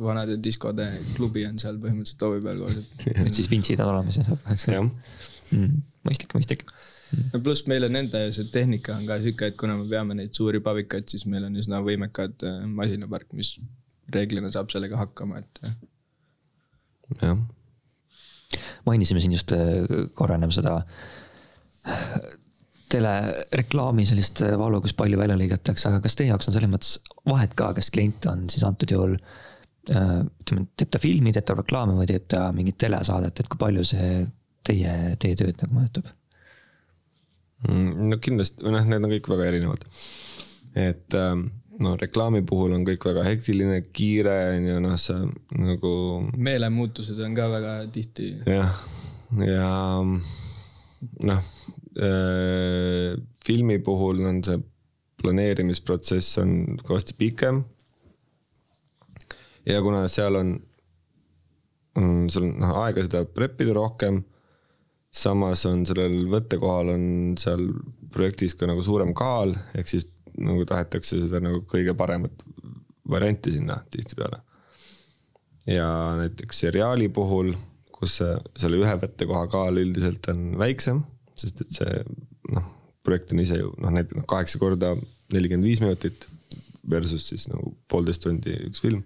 vanade diskode klubi on seal põhimõtteliselt hoovi peal koos, et. et siis vintsid on olemas ja saab. jah mm mõistlik, mõistlik no pluss meil on enda see tehnika on ka sihuke, et kuna me veame neid suuri pabikaid, siis meil on üsna võimekad äh, masinapark, mis reeglina saab sellega hakkama, et. jah. mainisime siin just korra ennem seda telereklaami sellist valu, kus palju välja lõigatakse, aga kas teie jaoks on selles mõttes vahet ka, kas klient on siis antud juhul ütleme, teeb ta filmi, teeb ta reklaami või teeb ta mingit telesaadet, et kui palju see teie, teie tööd nagu mõjutab? Mm, no kindlasti, või noh, need on kõik väga erinevad. et ähm, no reklaami puhul on kõik väga hektiline, kiire on ju, noh, see nagu. meelemuutused on ka väga tihti. jah, ja noh äh,, filmi puhul on see planeerimisprotsess on kõvasti pikem. ja kuna seal on, on sul noh aega seda prep ida rohkem samas on sellel võttekohal on seal projektis ka nagu suurem kaal, ehk siis nagu tahetakse seda nagu kõige paremat varianti sinna tihtipeale. ja näiteks seriaali puhul, kus see, selle ühe võttekoha kaal üldiselt on väiksem, sest et see noh, projekt on ise ju noh, näiteks noh, kaheksa korda nelikümmend viis minutit versus siis nagu poolteist tundi üks film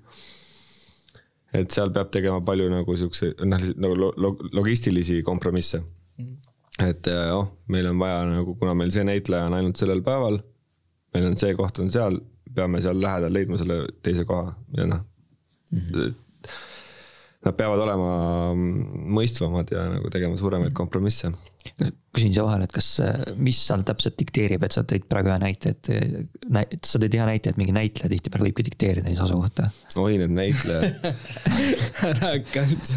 et seal peab tegema palju nagu siukse noh, nagu logistilisi kompromisse. Et oh, meil on vaja nagu, kuna meil see näitleja on ainult sellel päeval, meil on see koht on seal, peame seal lähedal leidma selle teise koha ja noh mm -hmm.. Nad peavad olema mõistvamad ja nagu tegema suuremaid kompromisse. küsin siia vahele, et kas, mis seal täpselt dikteerib, et sa tõid praegu ühe näite, et sa tõid hea näite, et mingi näitleja tihtipeale võibki dikteerida siis asukohta. oi, need näitlejad ära hakanud.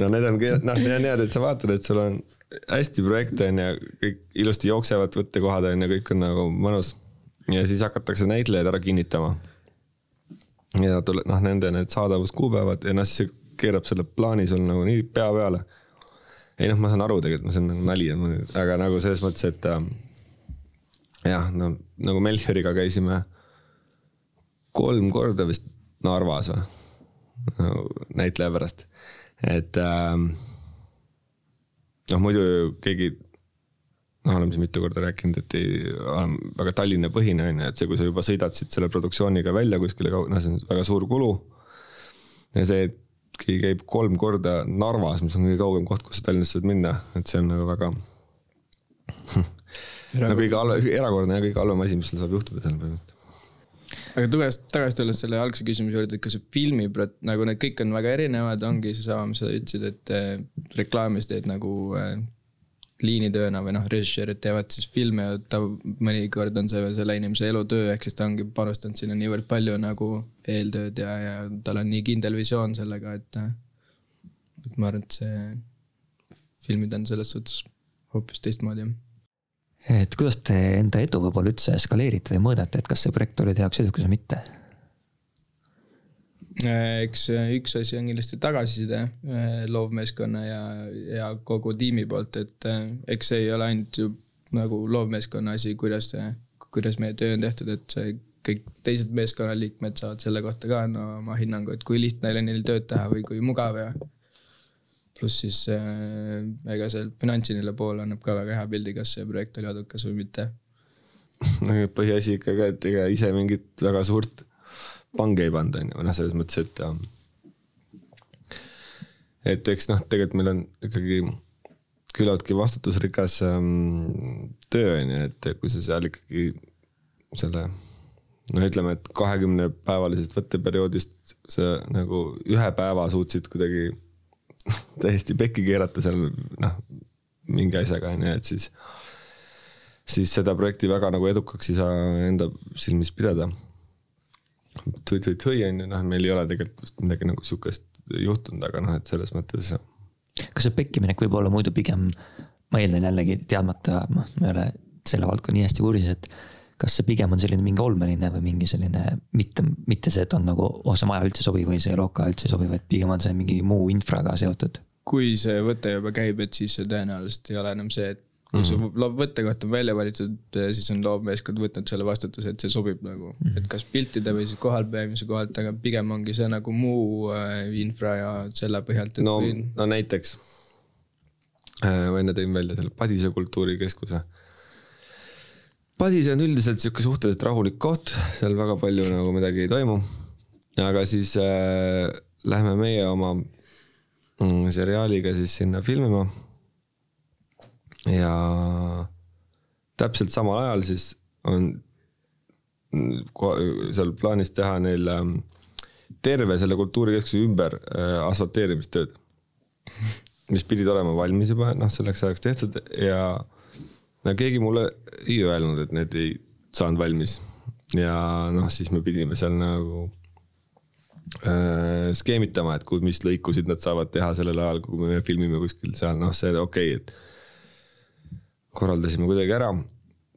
no need on, noh, need on head, et sa vaatad, et sul on hästi projekte on ja kõik ilusti jooksevad võttekohad on ja kõik on nagu mõnus. ja siis hakatakse näitlejaid ära kinnitama. ja tuleb noh, nende need saadavuskuupäevad ja noh, siis see keerab selle plaani sul nagu nii pea peale. ei noh, ma saan aru tegelikult, see on nagu nali, aga nagu selles mõttes, et äh, jah, no nagu Melchioriga käisime kolm korda vist Narvas või nagu näitleja pärast, et äh, noh, muidu keegi, noh, oleme siin mitu korda rääkinud, et ei, olen väga Tallinna põhine on ju, et see, kui sa juba sõidad siit selle produktsiooniga välja kuskile, noh, see on väga suur kulu. ja see, et keegi käib kolm korda Narvas, mis on kõige kaugem koht, kus sa Tallinnast saad minna, et see on nagu väga no kõige halvem, erakordne ja kõige halvem asi, mis sul saab juhtuda seal põhimõtteliselt aga tulles tagasi tulles selle algse küsimuse juurde, et kas see filmi, nagu need kõik on väga erinevad, ongi seesama, mis sa ütlesid, et äh, reklaamis teed nagu äh, liinitööna või noh, režissöörid teevad siis filme ta mõnikord on see selle inimese elutöö, ehk siis ta ongi panustanud sinna niivõrd palju nagu eeltööd ja, ja tal on nii kindel visioon sellega, et. Äh, et ma arvan, et see filmid on selles suhtes hoopis teistmoodi jah et kuidas te enda edu võib-olla üldse skaleerite või mõõdate, et kas see projekt oli teie jaoks edukas või mitte? Äh, eks äh, üks asi on kindlasti tagasiside äh, loovmeeskonna ja, ja kogu tiimi poolt, et eks see ei ole ainult ju nagu loovmeeskonna asi, kuidas, kuidas meie töö on tehtud, et see kõik teised meeskonnaliikmed saavad selle kohta ka no oma hinnangu, et kui lihtne oli neil tööd teha või kui mugav ja pluss siis äh, ega see finantsiline pool annab ka väga hea pildi, kas see projekt oli edukas või mitte. no põhiasi ikka ka, et ega ise mingit väga suurt pange ei pannud, on ju, noh, selles mõttes, et ähm, et eks noh, tegelikult meil on ikkagi küllaltki vastutusrikas ähm, töö on ju, et kui sa seal ikkagi selle noh, ütleme, et kahekümne päevalisest võtteperioodist sa nagu ühe päeva suutsid kuidagi täiesti pekki keerata seal noh, mingi asjaga on ju, et siis, siis seda projekti väga nagu edukaks ei saa enda silmis pidada. tui-tui-tui on ju, noh, meil ei ole tegelikult midagi nagu sihukest juhtunud, aga noh, et selles mõttes. kas see pekkiminek võib olla muidu pigem, ma eeldan jällegi teadmata, noh, ma ei ole selle valdkonna nii hästi kursis, et kas see pigem on selline mingi olmeline või mingi selline mitte, mitte see, et on nagu, oh see maja üldse ei sobi või see loka üldse ei sobi, vaid pigem on see mingi muu infraga seotud? kui see võte juba käib, et siis see tõenäoliselt ei ole enam see, et kui mm -hmm. su võttekoht on välja valitud, siis on loovmeeskond võtnud selle vastutuse, et see sobib nagu mm, -hmm. et kas piltide või siis kohalpeamise kohalt, aga pigem ongi see nagu muu äh, infra ja selle põhjalt. no või..., no näiteks äh, ma enne tõin välja selle Padise kultuurikeskuse Padis on üldiselt sihuke suhteliselt rahulik koht, seal väga palju nagu midagi ei toimu. aga siis äh, lähme meie oma mm, seriaaliga siis sinna filmima. ja täpselt samal ajal siis on seal plaanis teha neil ähm, terve selle kultuurikeskuse ümber äh, asfalteerimistööd. mis pidid olema valmis juba, noh, selleks ajaks tehtud ja no keegi mulle ei öelnud, et need ei saanud valmis. ja noh, siis me pidime seal nagu äh, skeemitama, et kui, mis lõikusid nad saavad teha sellel ajal, kui me filmime kuskil seal, noh, see okei okay,, et korraldasime kuidagi ära.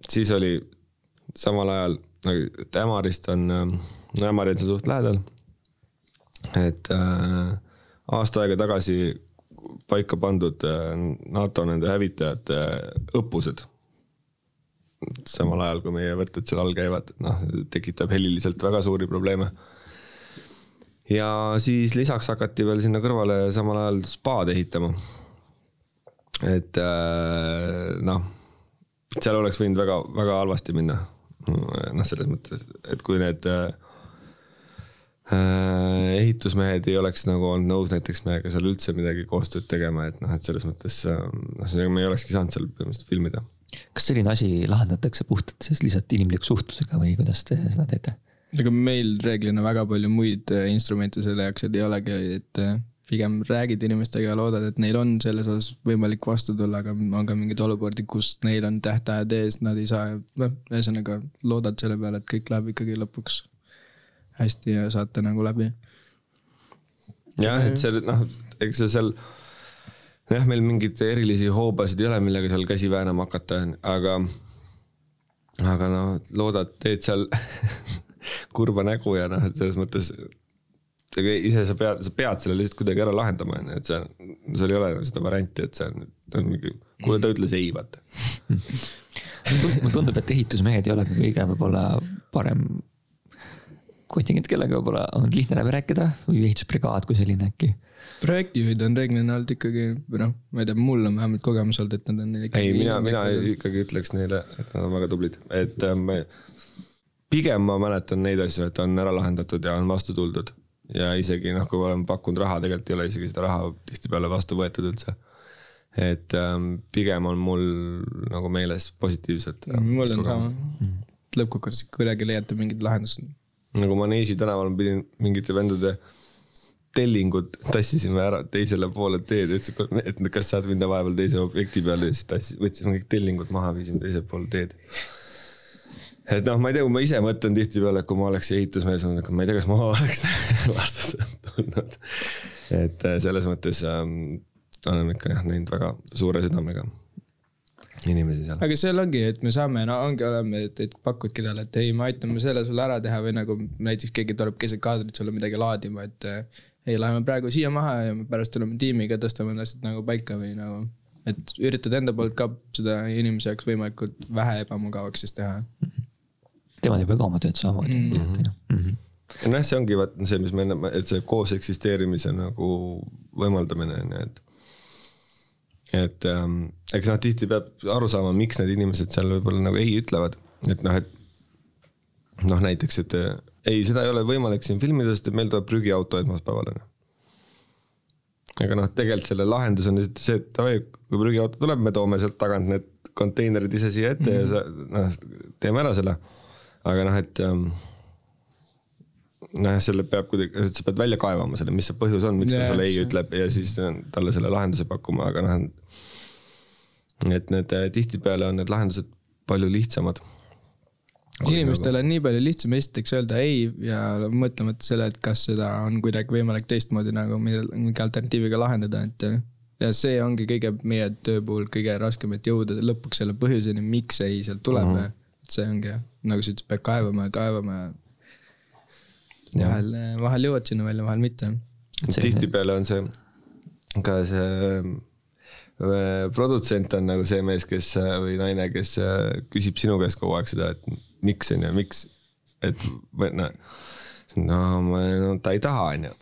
siis oli samal ajal, et Ämarist on, no Ämari on seal suht lähedal. et äh, aasta aega tagasi paika pandud äh, NATO nende hävitajate õppused. Samal ajal, kui meie võtted seal all käivad, noh, tekitab heliliselt väga suuri probleeme. ja siis lisaks hakati veel sinna kõrvale samal ajal spaad ehitama. et äh, noh, seal oleks võinud väga, väga halvasti minna noh, selles mõttes, et kui need äh, ehitusmehed ei oleks nagu olnud nõus näiteks meiega seal üldse midagi koostööd tegema, et noh, et selles mõttes noh, me ei olekski saanud seal põhimõtteliselt filmida. Kas selline asi lahendatakse puhtalt siis lihtsalt inimliku suhtlusega või kuidas te seda teete? ega meil reeglina väga palju muid äh, instrumente selle jaoks ei olegi, et äh, pigem räägid inimestega ja loodad, et neil on selles osas võimalik vastu tulla, aga on ka mingeid olukordi, kus neil on tähtajad ees, nad ei saa, noh, ühesõnaga loodad selle peale, et kõik läheb ikkagi lõpuks hästi ja saate nagu läbi. jah, et see noh, eks see seal jah, meil mingeid erilisi hoobasid ei ole, millega seal käsi väänama hakata, aga, aga noh, loodad, teed seal kurba nägu ja noh, et selles mõttes aga ise sa pead, sa pead selle lihtsalt kuidagi ära lahendama, on ju, et see, seal ei ole seda varianti, et see on, on mingi, kuule, ta ütles ei, vaata. mulle tundub, et ehitusmehed ei ole kõige võib-olla parem kontingent, kellega võib-olla on lihtne läbi rääkida või ehitusbrigaad kui selline äkki projektijuhid on reeglina olnud ikkagi, noh, ma ei tea, mul on vähemalt kogemus olnud, et nad on ei, mina, mina ikkagi ütleks neile, et nad on väga tublid, et ähm, pigem ma mäletan neid asju, et on ära lahendatud ja on vastu tuldud ja isegi noh, kui oleme pakkunud raha, tegelikult ei ole isegi seda raha tihtipeale vastu võetud üldse. et ähm, pigem on mul nagu meeles positiivsed. Mm, mul on sama, lõppkokkuvõttes kuidagi leiate mingid lahendused. nagu Maneesi tänaval pidin mingite vendade tellingud tassisime ära teisele poole teed, ütlesin, et kas saad minna vahepeal teise objekti peale ja siis tassi-, võtsime kõik tellingud maha, viisime teisele poole teed et noh, ma ei tea, kui ma ise mõtlen tihtipeale, kui ma oleks ehitusmees olnud, ma ei tea, kas ma oleks vastu tulnud. et äh, selles mõttes ähm, oleme ikka jah näinud väga suure südamega inimesi seal. aga seal ongi, et me saame, no ongi, oleme, et, et pakudki talle, et ei, me aitame selle sulle ära teha või nagu näiteks keegi tuleb keset kaadrit sulle midagi laadima, et äh, ei, läheme praegu siia maha ja pärast tuleme tiimiga, tõstame need asjad nagu paika või nagu. et üritad enda poolt ka seda inimese jaoks võimalikult vähe ebamugavaks siis teha tema teeb ka oma tööd samamoodi mm, -hmm. mm -hmm nojah, see ongi vaata see, mis me enne, et see koos eksisteerimise nagu võimaldamine on ju, et. et ähm, eks noh, tihti peab aru saama, miks need inimesed seal võib-olla nagu ei ütlevad, et noh, et. Noh, näiteks, et ei, seda ei ole võimalik siin filmida, sest et meil tuleb prügiauto esmaspäeval on ju. aga noh, tegelikult selle lahendus on lihtsalt see, et davai, kui prügiauto tuleb, me toome sealt tagant need konteinerid ise siia ette mm -hmm. ja sa noh, teeme ära selle aga noh, et ähm, nojah, selle peab kuidagi, sa pead välja kaevama selle, mis see põhjus on, miks ta sulle ei ütleb ja siis talle selle lahenduse pakkuma, aga noh. et need äh, tihtipeale on need lahendused palju lihtsamad. Inimestel on nii palju lihtsam esiteks öelda ei ja mõtlemata selle, et kas seda on kuidagi võimalik teistmoodi nagu mingi alternatiiviga lahendada, et. ja see ongi kõige meie töö puhul kõige raskem, et jõuda lõpuks selle põhjuseni, miks see ei sealt tuleb mm. -hmm see ongi nagu sa ütlesid, pead kaevama ja kaevama ja. vahel, vahel jõuad sinna välja, vahel mitte. tihtipeale on see ka see äh, produtsent on nagu see mees, kes äh, või naine, kes äh, küsib sinu käest kogu aeg seda, et miks on ju, miks. et noh, no, no ta ei taha, on ju.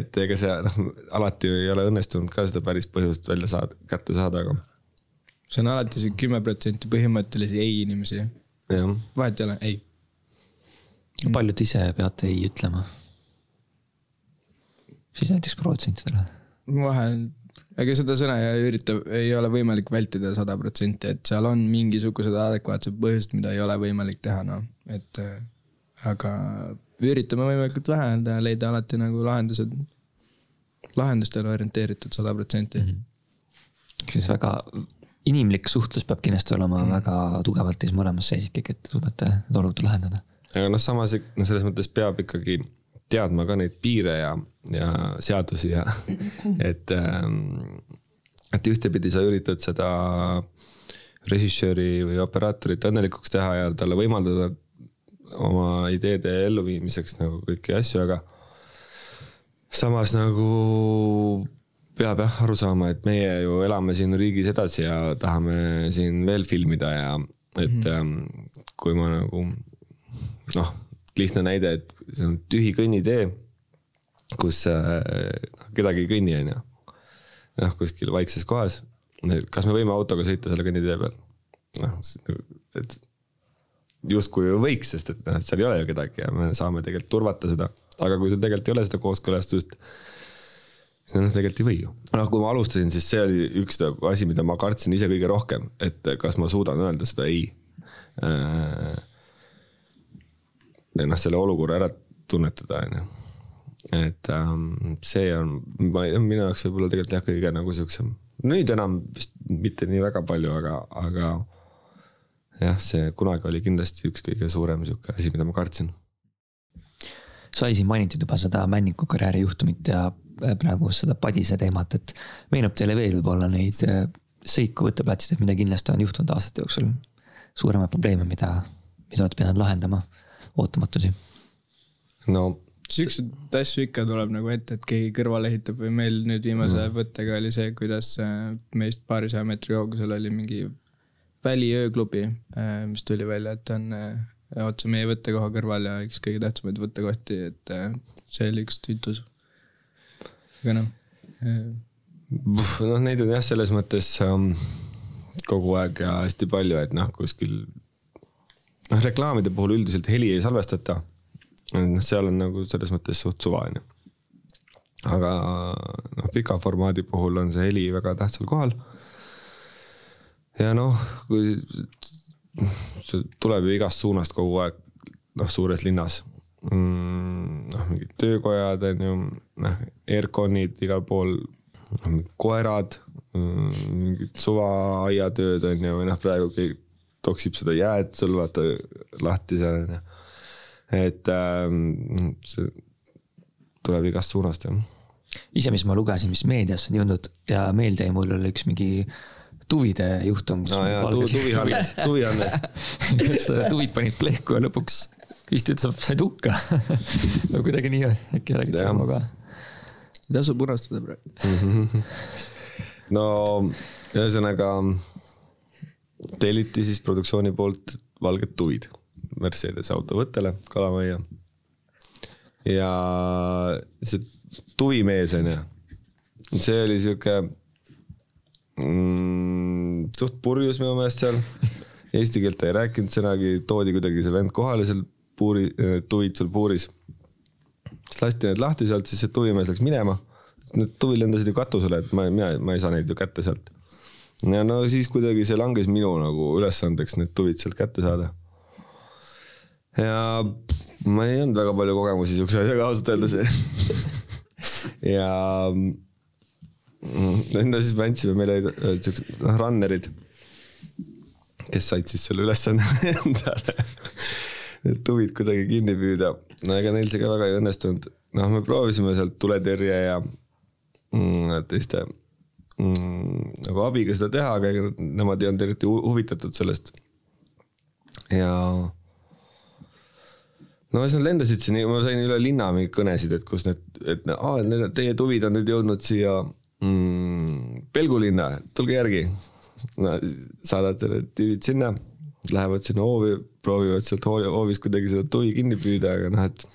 et ega see noh, alati ei ole õnnestunud ka seda päris põhjust välja saada, kätte saada, aga see on alati see kümme protsenti põhimõttelisi ei inimesi. vahet ei ole, ei. paljud ise peate ei ütlema? siis näiteks protsentidele. vahel, ega seda sõna ei ürita, ei ole võimalik vältida sada protsenti, et seal on mingisugused adekvaatsed põhjused, mida ei ole võimalik teha, noh, et äh, aga üritame võimalikult vähe anda ja leida alati nagu lahendused, lahendustele orienteeritud sada protsenti. Mhm. siis väga inimlik suhtlus peab kindlasti olema mm. väga tugevalt teis mõlemas sees ikkagi, et suudate need olukorda lahendada. aga noh, samas selles mõttes peab ikkagi teadma ka neid piire ja, ja seadusi ja et, ähm, et ühtepidi sa üritad seda režissööri või operaatorit õnnelikuks teha ja talle võimaldada oma ideede elluviimiseks nagu kõiki asju, aga samas nagu peab jah aru saama, et meie ju elame siin riigis edasi ja tahame siin veel filmida ja et mm -hmm. kui ma nagu noh, lihtne näide, et see on tühi kõnnitee, kus äh, kedagi ei kõnni, on ju. noh, kuskil vaikses kohas. kas me võime autoga sõita selle kõnnitee peal? noh, et justkui ju võiks, sest et noh, et seal ei ole ju kedagi ja me saame tegelikult turvata seda. aga kui seal tegelikult ei ole seda kooskõlastust, noh, tegelikult ei või ju. noh, kui ma alustasin, siis see oli üks asi, mida ma kartsin ise kõige rohkem, et kas ma suudan öelda seda ei äh, ennast selle olukorra ära tunnetada, on ju. et ähm, see on, ma, minu jaoks võib-olla tegelikult jah, kõige nagu siuksem, nüüd enam vist mitte nii väga palju, aga, aga jah, see kunagi oli kindlasti üks kõige suurem sihuke asi, mida ma kartsin. sai siin mainitud juba seda Männiku karjääri juhtumit ja äh, praegu seda Padise teemat, et meenub teile veel võib-olla neid äh, sõiku võtteplatsidelt, mida kindlasti on juhtunud aastate jooksul? suuremaid probleeme, mida, mida olete pidanud lahendama ootamatusi? no siukseid asju ikka tuleb nagu ette, et keegi kõrvale ehitab või meil nüüd viimase mm. võttega oli see, kuidas äh, meist paarisaja meetri kaugusel oli mingi väliööklubi, äh, mis tuli välja, et on äh, otse meie võttekoha kõrval ja üks kõige tähtsamaid võttekohti, et see oli üks tüütus. aga noh. noh, neid on jah, selles mõttes um, kogu aeg ja hästi palju, et noh, kuskil noh, reklaamide puhul üldiselt heli ei salvestata. noh, seal on nagu selles mõttes suht suva, on ju. aga noh, pika formaadi puhul on see heli väga tähtsal kohal. ja noh, kui see tuleb ju igast suunast kogu aeg, noh, suures linnas mm,. noh, mingid töökojad on ju, noh, aircon'id igal pool, noh, koerad, mm, mingid suvaaiatööd on ju, või noh, praegu kõik toksib seda jääd sul vaata lahti seal onju. et ähm, see tuleb igast suunast jah. ise, mis ma lugesin, mis meediasse on jõudnud ja meelde jäi mul oli üks mingi tuvide juhtum. aa jaa, tuvi Hannes, tuvi Hannes kus tuvid panid plehku ja lõpuks vist ütles, et said hukka no kuidagi nii, äkki räägid sama ka? ei tasu punastada praegu no ühesõnaga telliti siis produktsiooni poolt valged tuvid Mercedes autovõttele Kalamajja. ja see tuvimees on ju, see oli sihuke mm, suht purjus minu meelest seal. Eesti keelt ta ei rääkinud sõnagi, toodi kuidagi see vend kohale seal puuri, tuvid seal puuris. siis lasti need lahti sealt, siis see tuvimees läks minema. Need tuvid lendasid ju katusele, et ma, mina, ma ei saa neid ju kätte sealt ja no siis kuidagi see langes minu nagu ülesandeks need tuvid sealt kätte saada. ja ma ei olnud väga palju kogemusi siukse asjaga ausalt öeldes ja no siis me andsime, meil olid siuksed noh, runner'id, kes said siis selle ülesande endale need tuvid kuidagi kinni püüda. no ega neil see ka väga ei õnnestunud. noh, me proovisime sealt tuletõrje ja mm, teiste mm, nagu abiga seda teha, aga ega nemad ei olnud eriti huvitatud sellest. ja no siis nad lendasid siin, ma sain üle linna mingeid kõnesid, et kus need, et aa, need teie tuvid on nüüd jõudnud siia mm, Pelgulinna, tulge järgi. no saadad selle tüübid sinna, lähevad sinna hoovi, proovivad sealt hoovis kuidagi seda tuvi kinni püüda, aga noh, et.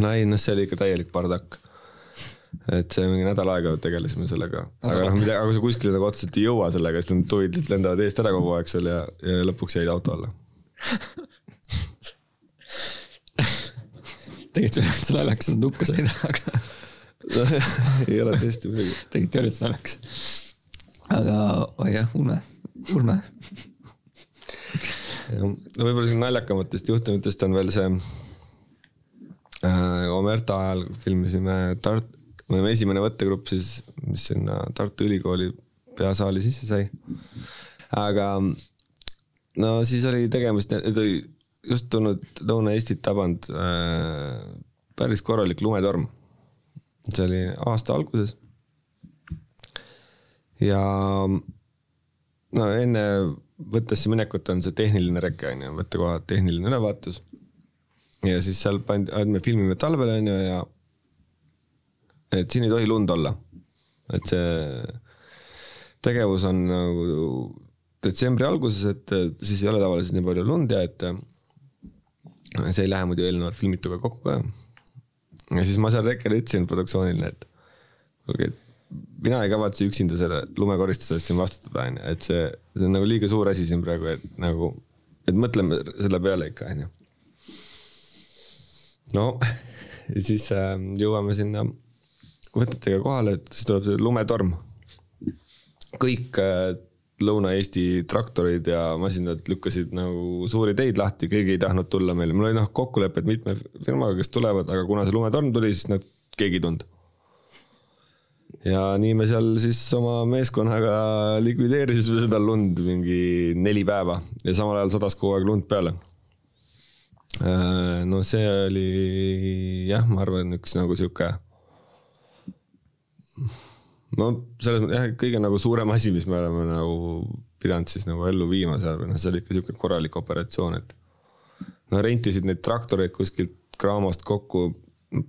no ei, noh, see oli ikka täielik bardakk et see mingi nädal aega tegelesime sellega, aga noh, mida, aga kui sa kuskile nagu otseselt ei jõua sellega, siis need tuvid lendavad eest ära kogu aeg seal ja, ja lõpuks jäid auto alla tegelikult see oleks naljakas, et hukka said, aga. ei ole tõesti muidugi. tegite üritus naljakas. aga oh jah, Urme, Urme. no võib-olla siin naljakamatest juhtumitest on veel see äh,. Omerta ajal filmisime Tart-, me olime esimene võttegrupp siis, mis sinna Tartu Ülikooli peasaali sisse sai. aga no siis oli tegemist, nüüd oli just tulnud Lõuna-Eestit tabanud äh, päris korralik lumetorm. see oli aasta alguses. ja no enne võttesse minekut on see tehniline reke on ju, võttekoha tehniline ülevaatus. ja siis seal pandi, me filmime talvel on ju ja et siin ei tohi lund olla. et see tegevus on nagu detsembri alguses, et siis ei ole tavaliselt nii palju lund ja et see ei lähe muidu eelnevalt filmituga kokku ka. ja siis ma seal rekkele ütlesin produktsioonile, et kuulge, et mina ei kavatse üksinda selle lumekoristuse eest siin vastutada, onju, et see, see on nagu liiga suur asi siin praegu, et nagu, et mõtleme selle peale ikka, onju. no siis äh, jõuame sinna võtetega kohale, siis tuleb see lumetorm. kõik äh, Lõuna-Eesti traktorid ja masinad lükkasid nagu suuri teid lahti, keegi ei tahtnud tulla meile, mul oli noh kokkulepped mitme firmaga, kes tulevad, aga kuna see lumetorm tuli, siis nad, keegi ei tulnud. ja nii me seal siis oma meeskonnaga likvideerisime seda lund mingi neli päeva ja samal ajal sadas kogu aeg lund peale. Äh, no see oli jah, ma arvan, üks nagu sihuke no selles mõttes jah, kõige nagu suurem asi, mis me oleme nagu pidanud siis nagu ellu viima seal või noh, see oli ikka sihuke korralik operatsioon, et. no rentisid neid traktoreid kuskilt kraamast kokku,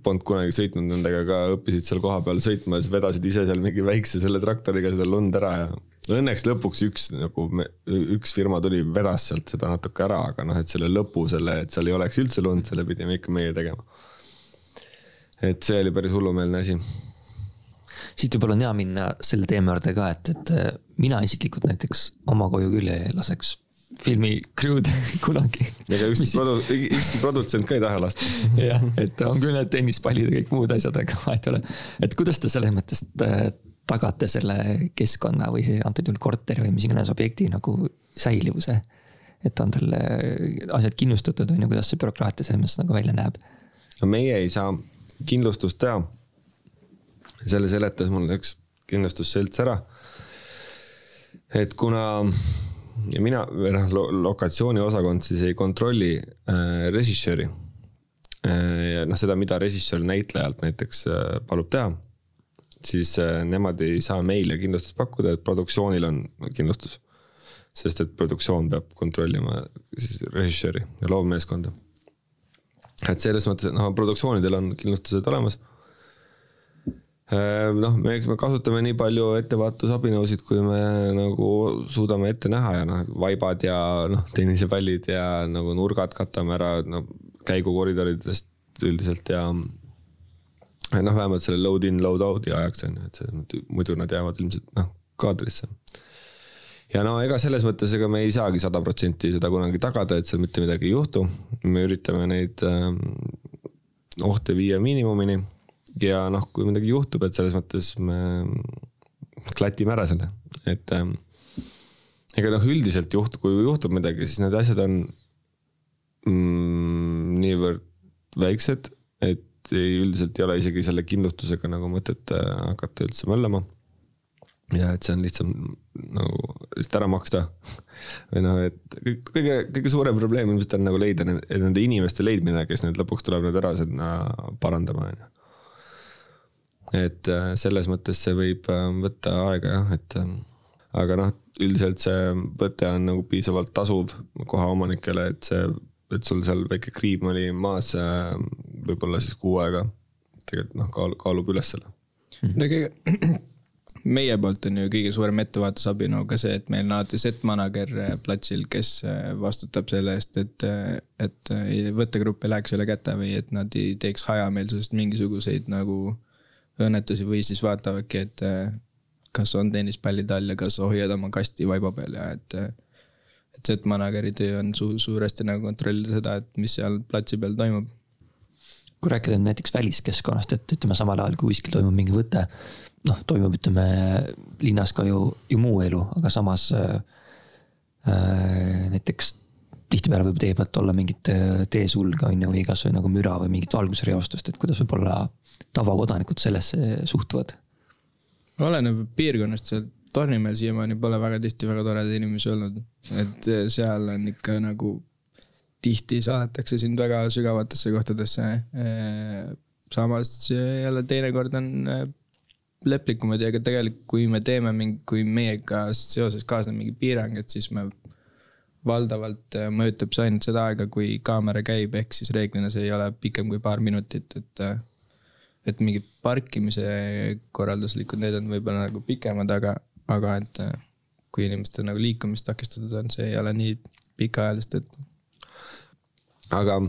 polnud kunagi sõitnud nendega ka, õppisid seal kohapeal sõitma ja siis vedasid ise seal mingi väikse selle traktoriga seda lund ära ja. Õnneks lõpuks üks nagu, üks firma tuli, vedas sealt seda natuke ära, aga noh, et selle lõpu, selle, et seal ei oleks üldse lund, selle pidime ikka meie tegema. et see oli päris hullumeelne asi siit võib-olla on hea minna selle teema juurde ka, et, et äh, mina isiklikult näiteks oma koju küll ei laseks filmi crew'd kunagi. ega ükski produ-, ükski produtsent ka ei taha lasta. jah, et on küll need tennispallid ja kõik muud asjad, aga vahet ei ole. et kuidas te selles mõttes äh, tagate selle keskkonna või siis antud juhul korteri või mis iganes objekti nagu säilivuse? et on tal äh, asjad kindlustatud, on ju, kuidas see bürokraatia selles mõttes nagu välja näeb? no meie ei saa kindlustust teha selle seletas mulle üks kindlustusselts ära. et kuna mina või noh lo, lokatsiooniosakond siis ei kontrolli äh, režissööri äh,. ja noh, seda, mida režissöör näitlejalt näiteks äh, palub teha. siis äh, nemad ei saa meile kindlustust pakkuda, et produktsioonil on kindlustus. sest et produktsioon peab kontrollima siis režissööri ja loovmeeskonda. et selles mõttes, et noh, produktsioonidel on kindlustused olemas noh, me, eks me kasutame nii palju ettevaatusabinõusid, kui me nagu suudame ette näha ja noh, vaibad ja noh, tennisepallid ja nagu nurgad katame ära, no käigukoridoridest üldiselt ja. noh, vähemalt selle load in, load out'i ajaks on ju, et see, muidu nad jäävad ilmselt noh, kaadrisse. ja no ega selles mõttes, ega me ei saagi sada protsenti seda kunagi tagada, et seal mitte midagi ei juhtu. me üritame neid äh, ohte viia miinimumini ja noh, kui midagi juhtub, et selles mõttes me klatime ära selle, et ähm, ega noh, üldiselt juht-, kui juhtub midagi, siis need asjad on mm, niivõrd väiksed, et ei, üldiselt ei ole isegi selle kindlustusega nagu mõtet äh, hakata üldse möllama. ja et see on lihtsam nagu lihtsalt ära maksta või noh, et kõige, kõige suurem probleem ilmselt on nagu leida nende inimeste leidmine, kes nüüd lõpuks tuleb nüüd ära sinna parandama, on ju et äh, selles mõttes see võib äh, võtta aega jah, et äh, aga noh, üldiselt see võte on nagu piisavalt tasuv kohaomanikele, et see, et sul seal väike kriim oli maas võib-olla siis kuu aega. tegelikult noh, kaalub, kaalub üles selle. no kõige, meie poolt on ju kõige suurem ettevaatusabi no ka see, et meil on alati set manager platsil, kes vastutab selle eest, et, et võttegrupp ei läheks üle käte või et nad ei teeks hajameelsusest mingisuguseid nagu õnnetusi või siis vaatavadki, et äh, kas on tennispallid all ja kas hoiad oma kasti vaiba peal ja et. Äh, et Z-manageri töö on su suuresti nagu kontrollida seda, et mis seal platsi peal toimub. kui rääkida näiteks väliskeskkonnast, et ütleme samal ajal, kui kuskil toimub mingi võte, noh, toimub, ütleme linnas ka ju, ju muu elu, aga samas äh, äh näiteks tihtipeale võib tee pealt olla mingit teesulge on ju, või kasvõi nagu müra või mingit valgusreostust, et kuidas võib-olla tavakodanikud sellesse suhtuvad? oleneb piirkonnast, seal Tornimäel siiamaani pole väga tihti väga toredaid inimesi olnud, et seal on ikka nagu tihti saadetakse sind väga sügavatesse kohtadesse. samas jälle teinekord on äh, leplikumad ja ega tegelikult, kui me teeme mingi, kui meiega seoses kaasneb mingi piirang, et siis me valdavalt äh, mõjutab see ainult seda aega, kui kaamera käib, ehk siis reeglina see ei ole pikem kui paar minutit, et äh, et mingid parkimise korralduslikud, need on võib-olla nagu pikemad, aga, aga et äh, kui inimestel nagu liikumist takistatud on, see ei ole nii pikaajalist, et. aga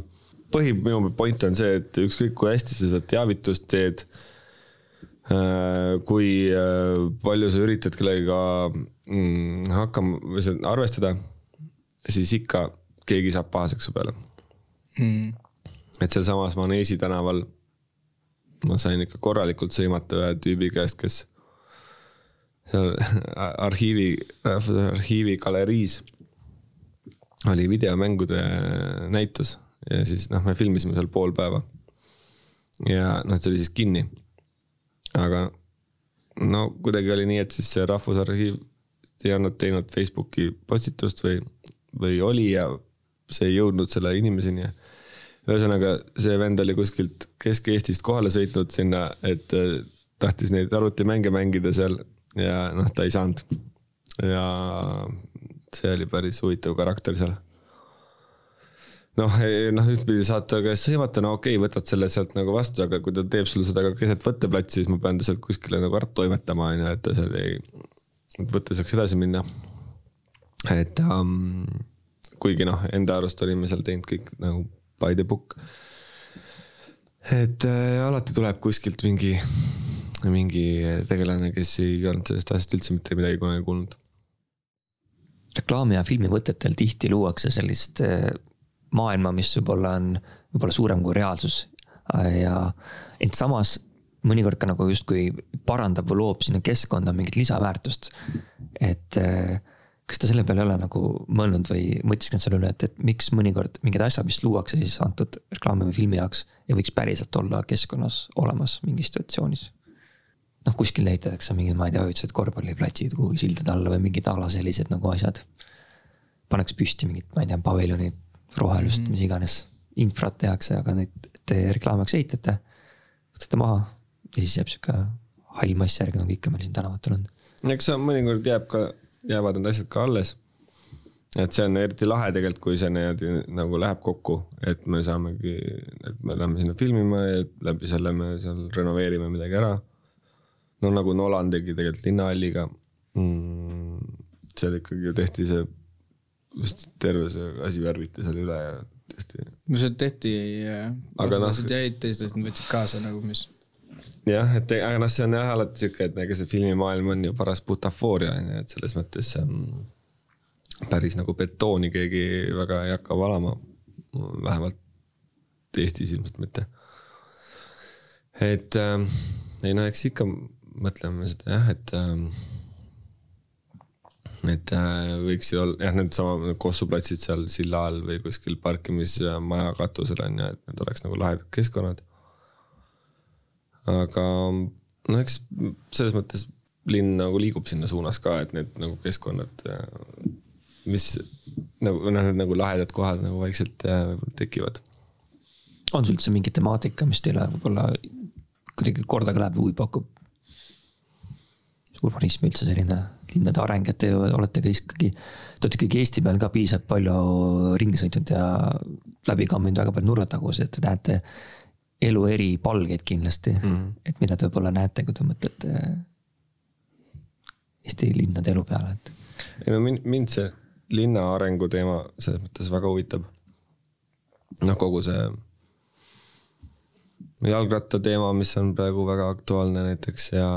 põhi, minu point on see, et ükskõik kui hästi sa seda teavitust teed. Äh, kui äh, palju sa üritad kellegagi mm, hakkama või arvestada, siis ikka keegi saab pahaseks su peale mm.. et sealsamas Maneesi tänaval ma sain ikka korralikult sõimata ühe tüübi käest, kes seal arhiivi, Rahvusarhiivi galeriis oli videomängude näitus ja siis noh, me filmisime seal pool päeva. ja noh, see oli siis kinni. aga no kuidagi oli nii, et siis see Rahvusarhiiv ei olnud teinud Facebooki postitust või, või oli ja see ei jõudnud selle inimeseni ühesõnaga, see vend oli kuskilt Kesk-Eestist kohale sõitnud sinna, et äh, tahtis neid arvutimänge mängida seal ja noh, ta ei saanud. ja see oli päris huvitav karakter seal. noh, noh ühtpidi saad ta käest sõimata, no okei okay,, võtad selle sealt nagu vastu, aga kui ta teeb sulle seda ka keset võtteplatsi, siis ma pean ta sealt kuskile nagu ära toimetama, on ju, et ta seal ei, et võte saaks edasi minna. et um, kuigi noh, enda arust olime seal teinud kõik nagu by the book. et äh, alati tuleb kuskilt mingi, mingi tegelane, kes ei olnud sellest asjast üldse mitte midagi kunagi kuulnud. reklaami ja filmivõtetel tihti luuakse sellist äh, maailma, mis võib-olla on võib-olla suurem kui reaalsus ja ent samas mõnikord ka nagu justkui parandab või loob sinna keskkonda mingit lisaväärtust. et äh, kas te selle peale ei ole nagu mõelnud või mõtisklenud selle üle, et, et miks mõnikord mingid asjad, mis luuakse siis antud reklaami või filmi jaoks ja võiks päriselt olla keskkonnas olemas mingis situatsioonis? noh, kuskil ehitatakse mingid, ma ei tea, õudselt korvpalliplatsid kuhugi sildade alla või mingid ala sellised nagu asjad. pannakse püsti mingid, ma ei tea, paviljonid, rohelust mm, -hmm. mis iganes, infrat tehakse, aga neid te reklaami jaoks ehitate, võtate maha ja siis jääb sihuke hall mass järgi, nagu ikka meil siin tänavatel on. eks see mõnikord jääb ka jäävad need asjad ka alles. et see on eriti lahe tegelikult, kui see niimoodi nagu läheb kokku, et me saamegi, et me läheme sinna filmima ja läbi selle me seal renoveerime midagi ära. no nagu Nolan tegi tegelikult Linnahalliga mm,. seal ikkagi ju tehti see, vist terve see asi värviti seal üle ja tehti. no see tehti, aga noh. jäid teistest, võtsid kaasa nagu, mis jah, et aga noh, see on jah alati sihuke, et ega see filmimaailm on ju paras butafooria on ju, et selles mõttes ähm, päris nagu betooni keegi väga ei hakka valama. vähemalt Eestis ilmselt mitte. et ähm, ei no eks ikka mõtleme seda jah, et ähm, et äh, võiks ju olla jah, needsama kossuplatsid seal silla all või kuskil parkimismaja katusel on ju, et need oleks nagu lahedad keskkonnad aga no eks selles mõttes linn nagu liigub sinna suunas ka, et need nagu keskkonnad, mis nagu noh, need nagu lahedad kohad nagu vaikselt tekivad. on sul üldse mingi temaatika, mis teile võib-olla kuidagi korda ka läheb, huvi pakub? urbanism üldse selline linnade areng, et te olete ka ikkagi, te olete ikkagi Eesti peal ka piisavalt palju ringi sõitnud ja läbi kamminud väga palju nurgatagusid, et te näete elu eri palgeid kindlasti mm. -hmm. et mida te võib-olla näete, kui te mõtlete Eesti linnade elu peale, et. ei no mind, mind see linna arengu teema selles mõttes väga huvitab. noh, kogu see jalgratta teema, mis on praegu väga aktuaalne näiteks ja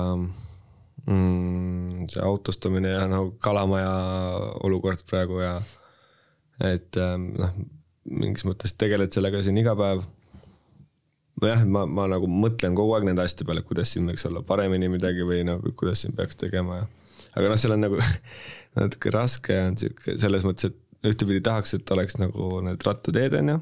mm, see autostumine ja nagu Kalamaja olukord praegu ja et noh, mingis mõttes tegeled sellega siin iga päev nojah, ma, ma nagu mõtlen kogu aeg nende asjade peale, kuidas siin võiks olla paremini midagi või nagu kuidas siin peaks tegema ja. aga noh, seal on nagu natuke raske on sihuke selles mõttes, et ühtepidi tahaks, et oleks nagu need rattuteed on ju.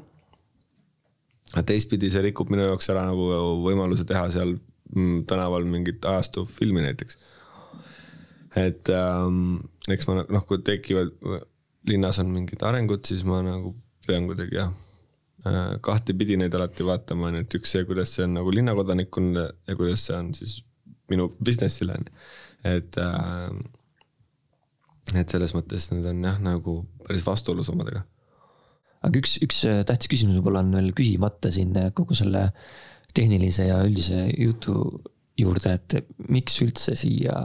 aga teistpidi see rikub minu jaoks ära nagu võimaluse teha seal mm, tänaval mingit ajastu filmi näiteks. et ähm, eks ma noh, kui tekivad, linnas on mingid arengud, siis ma nagu pean kuidagi jah kahtepidi neid alati vaatama, on ju, et üks see, kuidas see on nagu linnakodanikule ja kuidas see on siis minu business'ile on ju, et äh,. et selles mõttes need on jah, nagu päris vastuolus omadega. aga üks, üks äh, tähtis küsimus võib-olla on veel küsimata siin äh, kogu selle tehnilise ja üldise jutu juurde, et miks üldse siia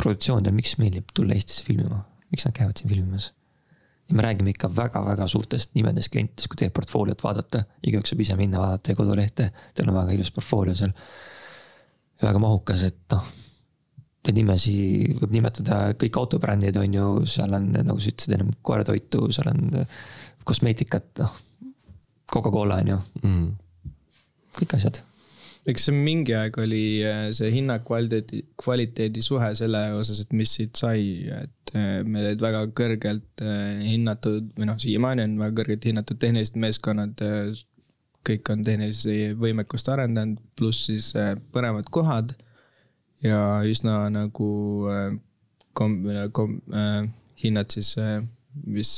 produktsioonidel, miks meeldib tulla Eestisse filmima, miks nad käivad siin filmimas? Ja me räägime ikka väga-väga suurtest nimedest klientidest, kui teie portfooliot vaadata, igaüks saab ise minna vaadata teie kodulehte, teil on väga ilus portfoolio seal. väga mahukas, et noh, neid nimesi võib nimetada kõik autobrändid on ju, seal on nagu sa ütlesid ennem koeratoitu, seal on kosmeetikat, noh. Coca-Cola on ju mm., kõik asjad eks see mingi aeg oli äh, see hinna kvaliteedi, kvaliteedi suhe selle osas, et mis siit sai, et meil olid väga kõrgelt äh, hinnatud või noh, siiamaani on väga kõrgelt hinnatud tehnilised meeskonnad. kõik on tehnilise võimekust arendanud, pluss siis põnevad kohad ja üsna nagu kom-, kom-, hinnad siis, mis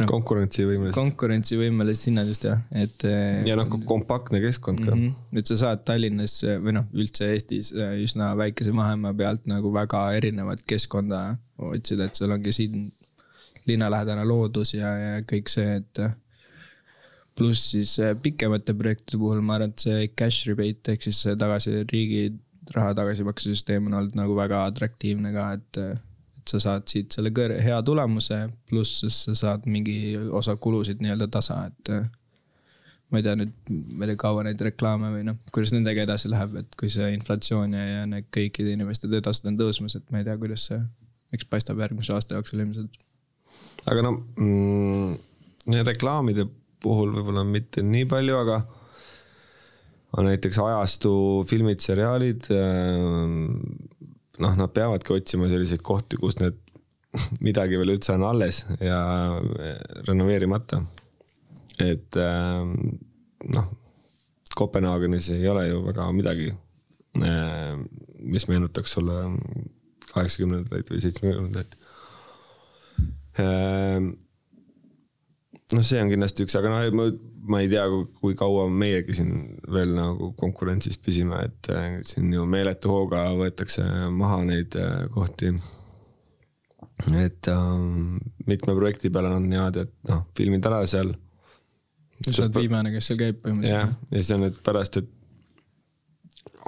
no, konkurentsivõimelised. konkurentsivõimelised hinnad just jah, et. Äh, ja noh, kompaktne keskkond ka mm. -hmm. et sa saad Tallinnas või noh, üldse Eestis äh, üsna väikese mahemaa pealt nagu väga erinevat keskkonda otsida, et sul ongi siin linnalähedane loodus ja, ja kõik see, et. Äh, pluss siis pikemate projektide puhul ma arvan, et see cash rebate ehk siis tagasi riigi raha tagasimaksesüsteem on olnud nagu väga atraktiivne ka, et sa saad siit selle kõr-, hea tulemuse, pluss sa saad mingi osa kulusid nii-öelda tasa, et. Äh, ma ei tea nüüd, ma ei tea, kaua neid reklaame või noh, kuidas nendega edasi läheb, et kui see inflatsioon ja, ja need kõikide inimeste töötasud on tõusmas, et ma ei tea, kuidas see, eks paistab järgmise aasta jooksul ilmselt. aga no mm, reklaamide puhul võib-olla mitte nii palju, aga näiteks ajastu filmid, seriaalid äh, noh, nad peavadki otsima selliseid kohti, kus need midagi veel üldse on alles ja renoveerimata. et ähm, noh, Kopenhaagenis ei ole ju väga midagi, äh, mis meenutaks sulle kaheksakümnendaid või seitsmekümnendaid ähm, noh, see on kindlasti üks, aga noh, ma, ma ei tea, kui kaua meiegi siin veel nagu konkurentsis püsime, et äh, siin ju meeletu hooga võetakse maha neid äh, kohti. et ähm, mitme projekti peale on niimoodi, et noh, filmid ära seal. sa oled viimane, kes seal käib põhimõtteliselt. jah, ja siis on nüüd pärast, et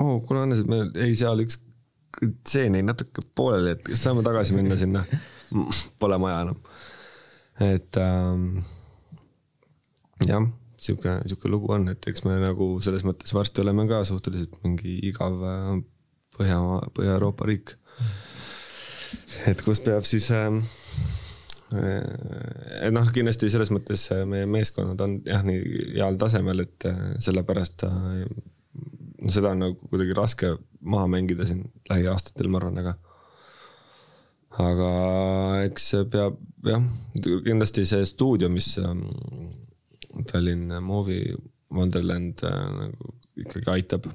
oo oh,, kuule Hannes, et meil jäi seal üks tseen jäi natuke pooleli, et kas saame tagasi minna sinna? Pole maja enam. et ähm, jah, sihuke, sihuke lugu on, et eks me nagu selles mõttes varsti oleme ka suhteliselt mingi igav äh, Põhja, Põhja-Euroopa riik. et kus peab siis äh, et noh, kindlasti selles mõttes äh, meie meeskonnad on jah, nii heal tasemel, et sellepärast no seda on nagu kuidagi raske maha mängida siin lähiaastatel, ma arvan, aga. aga eks peab jah, kindlasti see stuudio, mis Tallinn Movie Wonderland äh, nagu ikkagi aitab.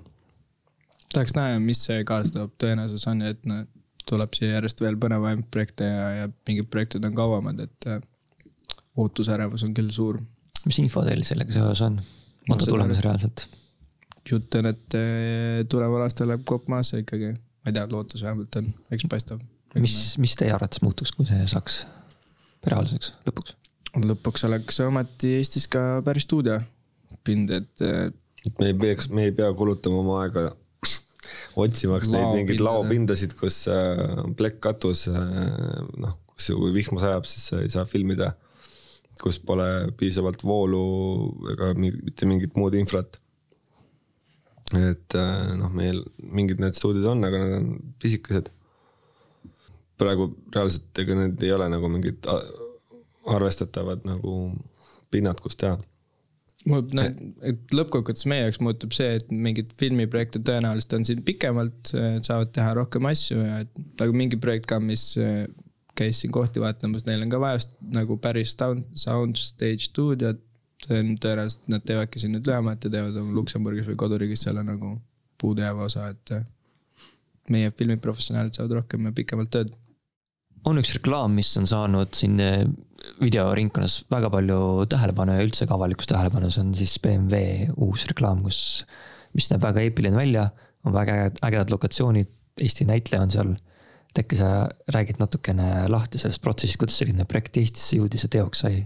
tahaks näha, mis see kaasa toob, tõenäosus on ju, et no tuleb siia järjest veel põnevamaid projekte ja, ja mingid projektid on kauemad, et äh, ootusärevus on küll suur. mis info teil sellega seoses on? on ta tulemas reaalselt? jutt on, et äh, tuleval aastal läheb kopp maasse ikkagi, ma ei tea, lootus vähemalt on, eks paistab. mis, mis teie arvates muutuks, kui see saaks reaalsuseks lõpuks? Lõpuks oleks ometi Eestis ka päris stuudiopind, et. et me ei peaks, me ei pea kulutama oma aega otsimaks Lao neid mingeid laopindasid, kus äh, plekk katus äh,, noh, kus kui vihma sajab, siis ei saa filmida. kus pole piisavalt voolu ega mitte mingit muud infrat. et äh, noh, meil mingid need stuudiod on, aga nad on pisikesed. praegu reaalselt ega need ei ole nagu mingid arvestatavad nagu pinnad, kus teha. muutub, noh, et lõppkokkuvõttes meie jaoks muutub see, et mingid filmiprojekte tõenäoliselt on siin pikemalt, saavad teha rohkem asju ja et aga mingi projekt ka, mis käis siin kohti vaatamas, neil on ka vaja nagu päris sound, soundstage stuudiot. see on tõenäoliselt, nad teevadki siin nüüd lühemalt ja teevad oma Luksemburgis või koduriigis selle nagu puudujääva osa, et. meie filmiprofessionaalid saavad rohkem ja pikemalt tööd on üks reklaam, mis on saanud siin eh, videoringkonnas väga palju tähelepanu ja üldse ka avalikkust tähelepanu, see on siis BMW uus reklaam, kus, mis näeb väga eepiline välja, on väga ägedad lokatsioonid, Eesti näitleja on seal. äkki sa räägid natukene lahti sellest protsessist, kuidas selline projekt Eestisse jõudis ja teoks sai?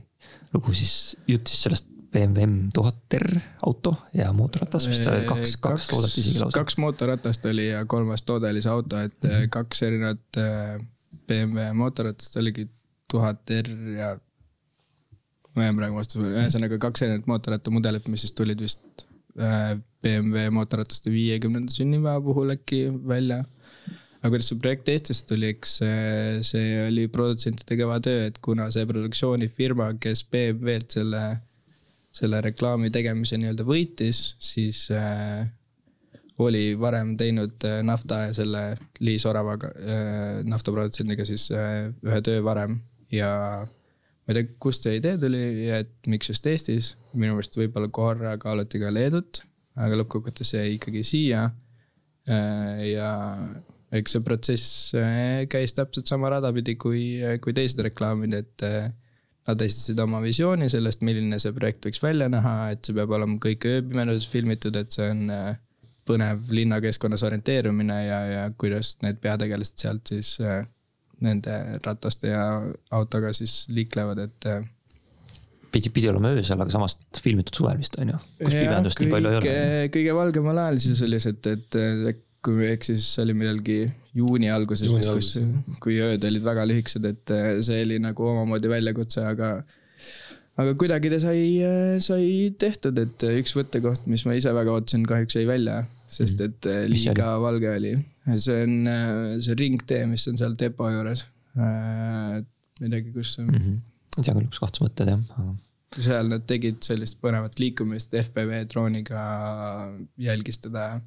lugu siis, jutt siis sellest BMW M1000 R auto ja mootorratas vist oli kaks, kaks toodet isegi lausa. kaks mootorratast oli ja kolmas toode oli see auto, et -hmm. kaks erinevat BMW mootorratast oligi tuhat R ja. ma jään praegu vastuse, ühesõnaga kaks erinevat mootorrattamudelit, mis siis tulid vist äh, BMW mootorrataste viiekümnenda sünnipäeva puhul äkki välja. aga kuidas see projekt Eestisse tuli, eks see oli produtsentide kõva töö, et kuna see produktsioonifirma, kes BMW-lt selle, selle reklaami tegemise nii-öelda võitis, siis äh, oli varem teinud äh, nafta ja selle Liis Oravaga, äh, naftaprodutsendiga siis äh, ühe töö varem ja ma ei tea, kust see idee tuli ja et miks just Eestis, minu meelest võib-olla korra kaaluti ka Leedut, aga lõppkokkuvõttes jäi ikkagi siia. ja eks see protsess käis täpselt sama rada pidi kui, kui teised reklaamid, et nad esitasid oma visiooni sellest, milline see projekt võiks välja näha, et see peab olema kõik ööpimeduses filmitud, et see on põnev linnakeskkonnas orienteerumine ja, ja kuidas need peategelased sealt siis äh, nende rataste ja autoga siis liiklevad, et äh, pidi, pidi olema öösel, aga samas filmitud suvel vist on ju, kus pimedust nii palju ei ole. kõige valgemal ajal siis oli see, et, et kui ma ei eksi, siis oli millalgi juuni alguses, kus, kui ööd olid väga lühikesed, et äh, see oli nagu omamoodi väljakutse, aga aga kuidagi ta sai, sai tehtud, et üks võttekoht, mis ma ise väga ootasin, kahjuks jäi välja sest mhm. et mm. liiga valge oli. see on äh, see ringtee, mis on seal depo juures. Ma ei teagi, kus see mm. -hmm. kus kohta sa mõtled jah, aga. seal nad tegid sellist põnevat liikumist, FPV drooniga jälgis teda.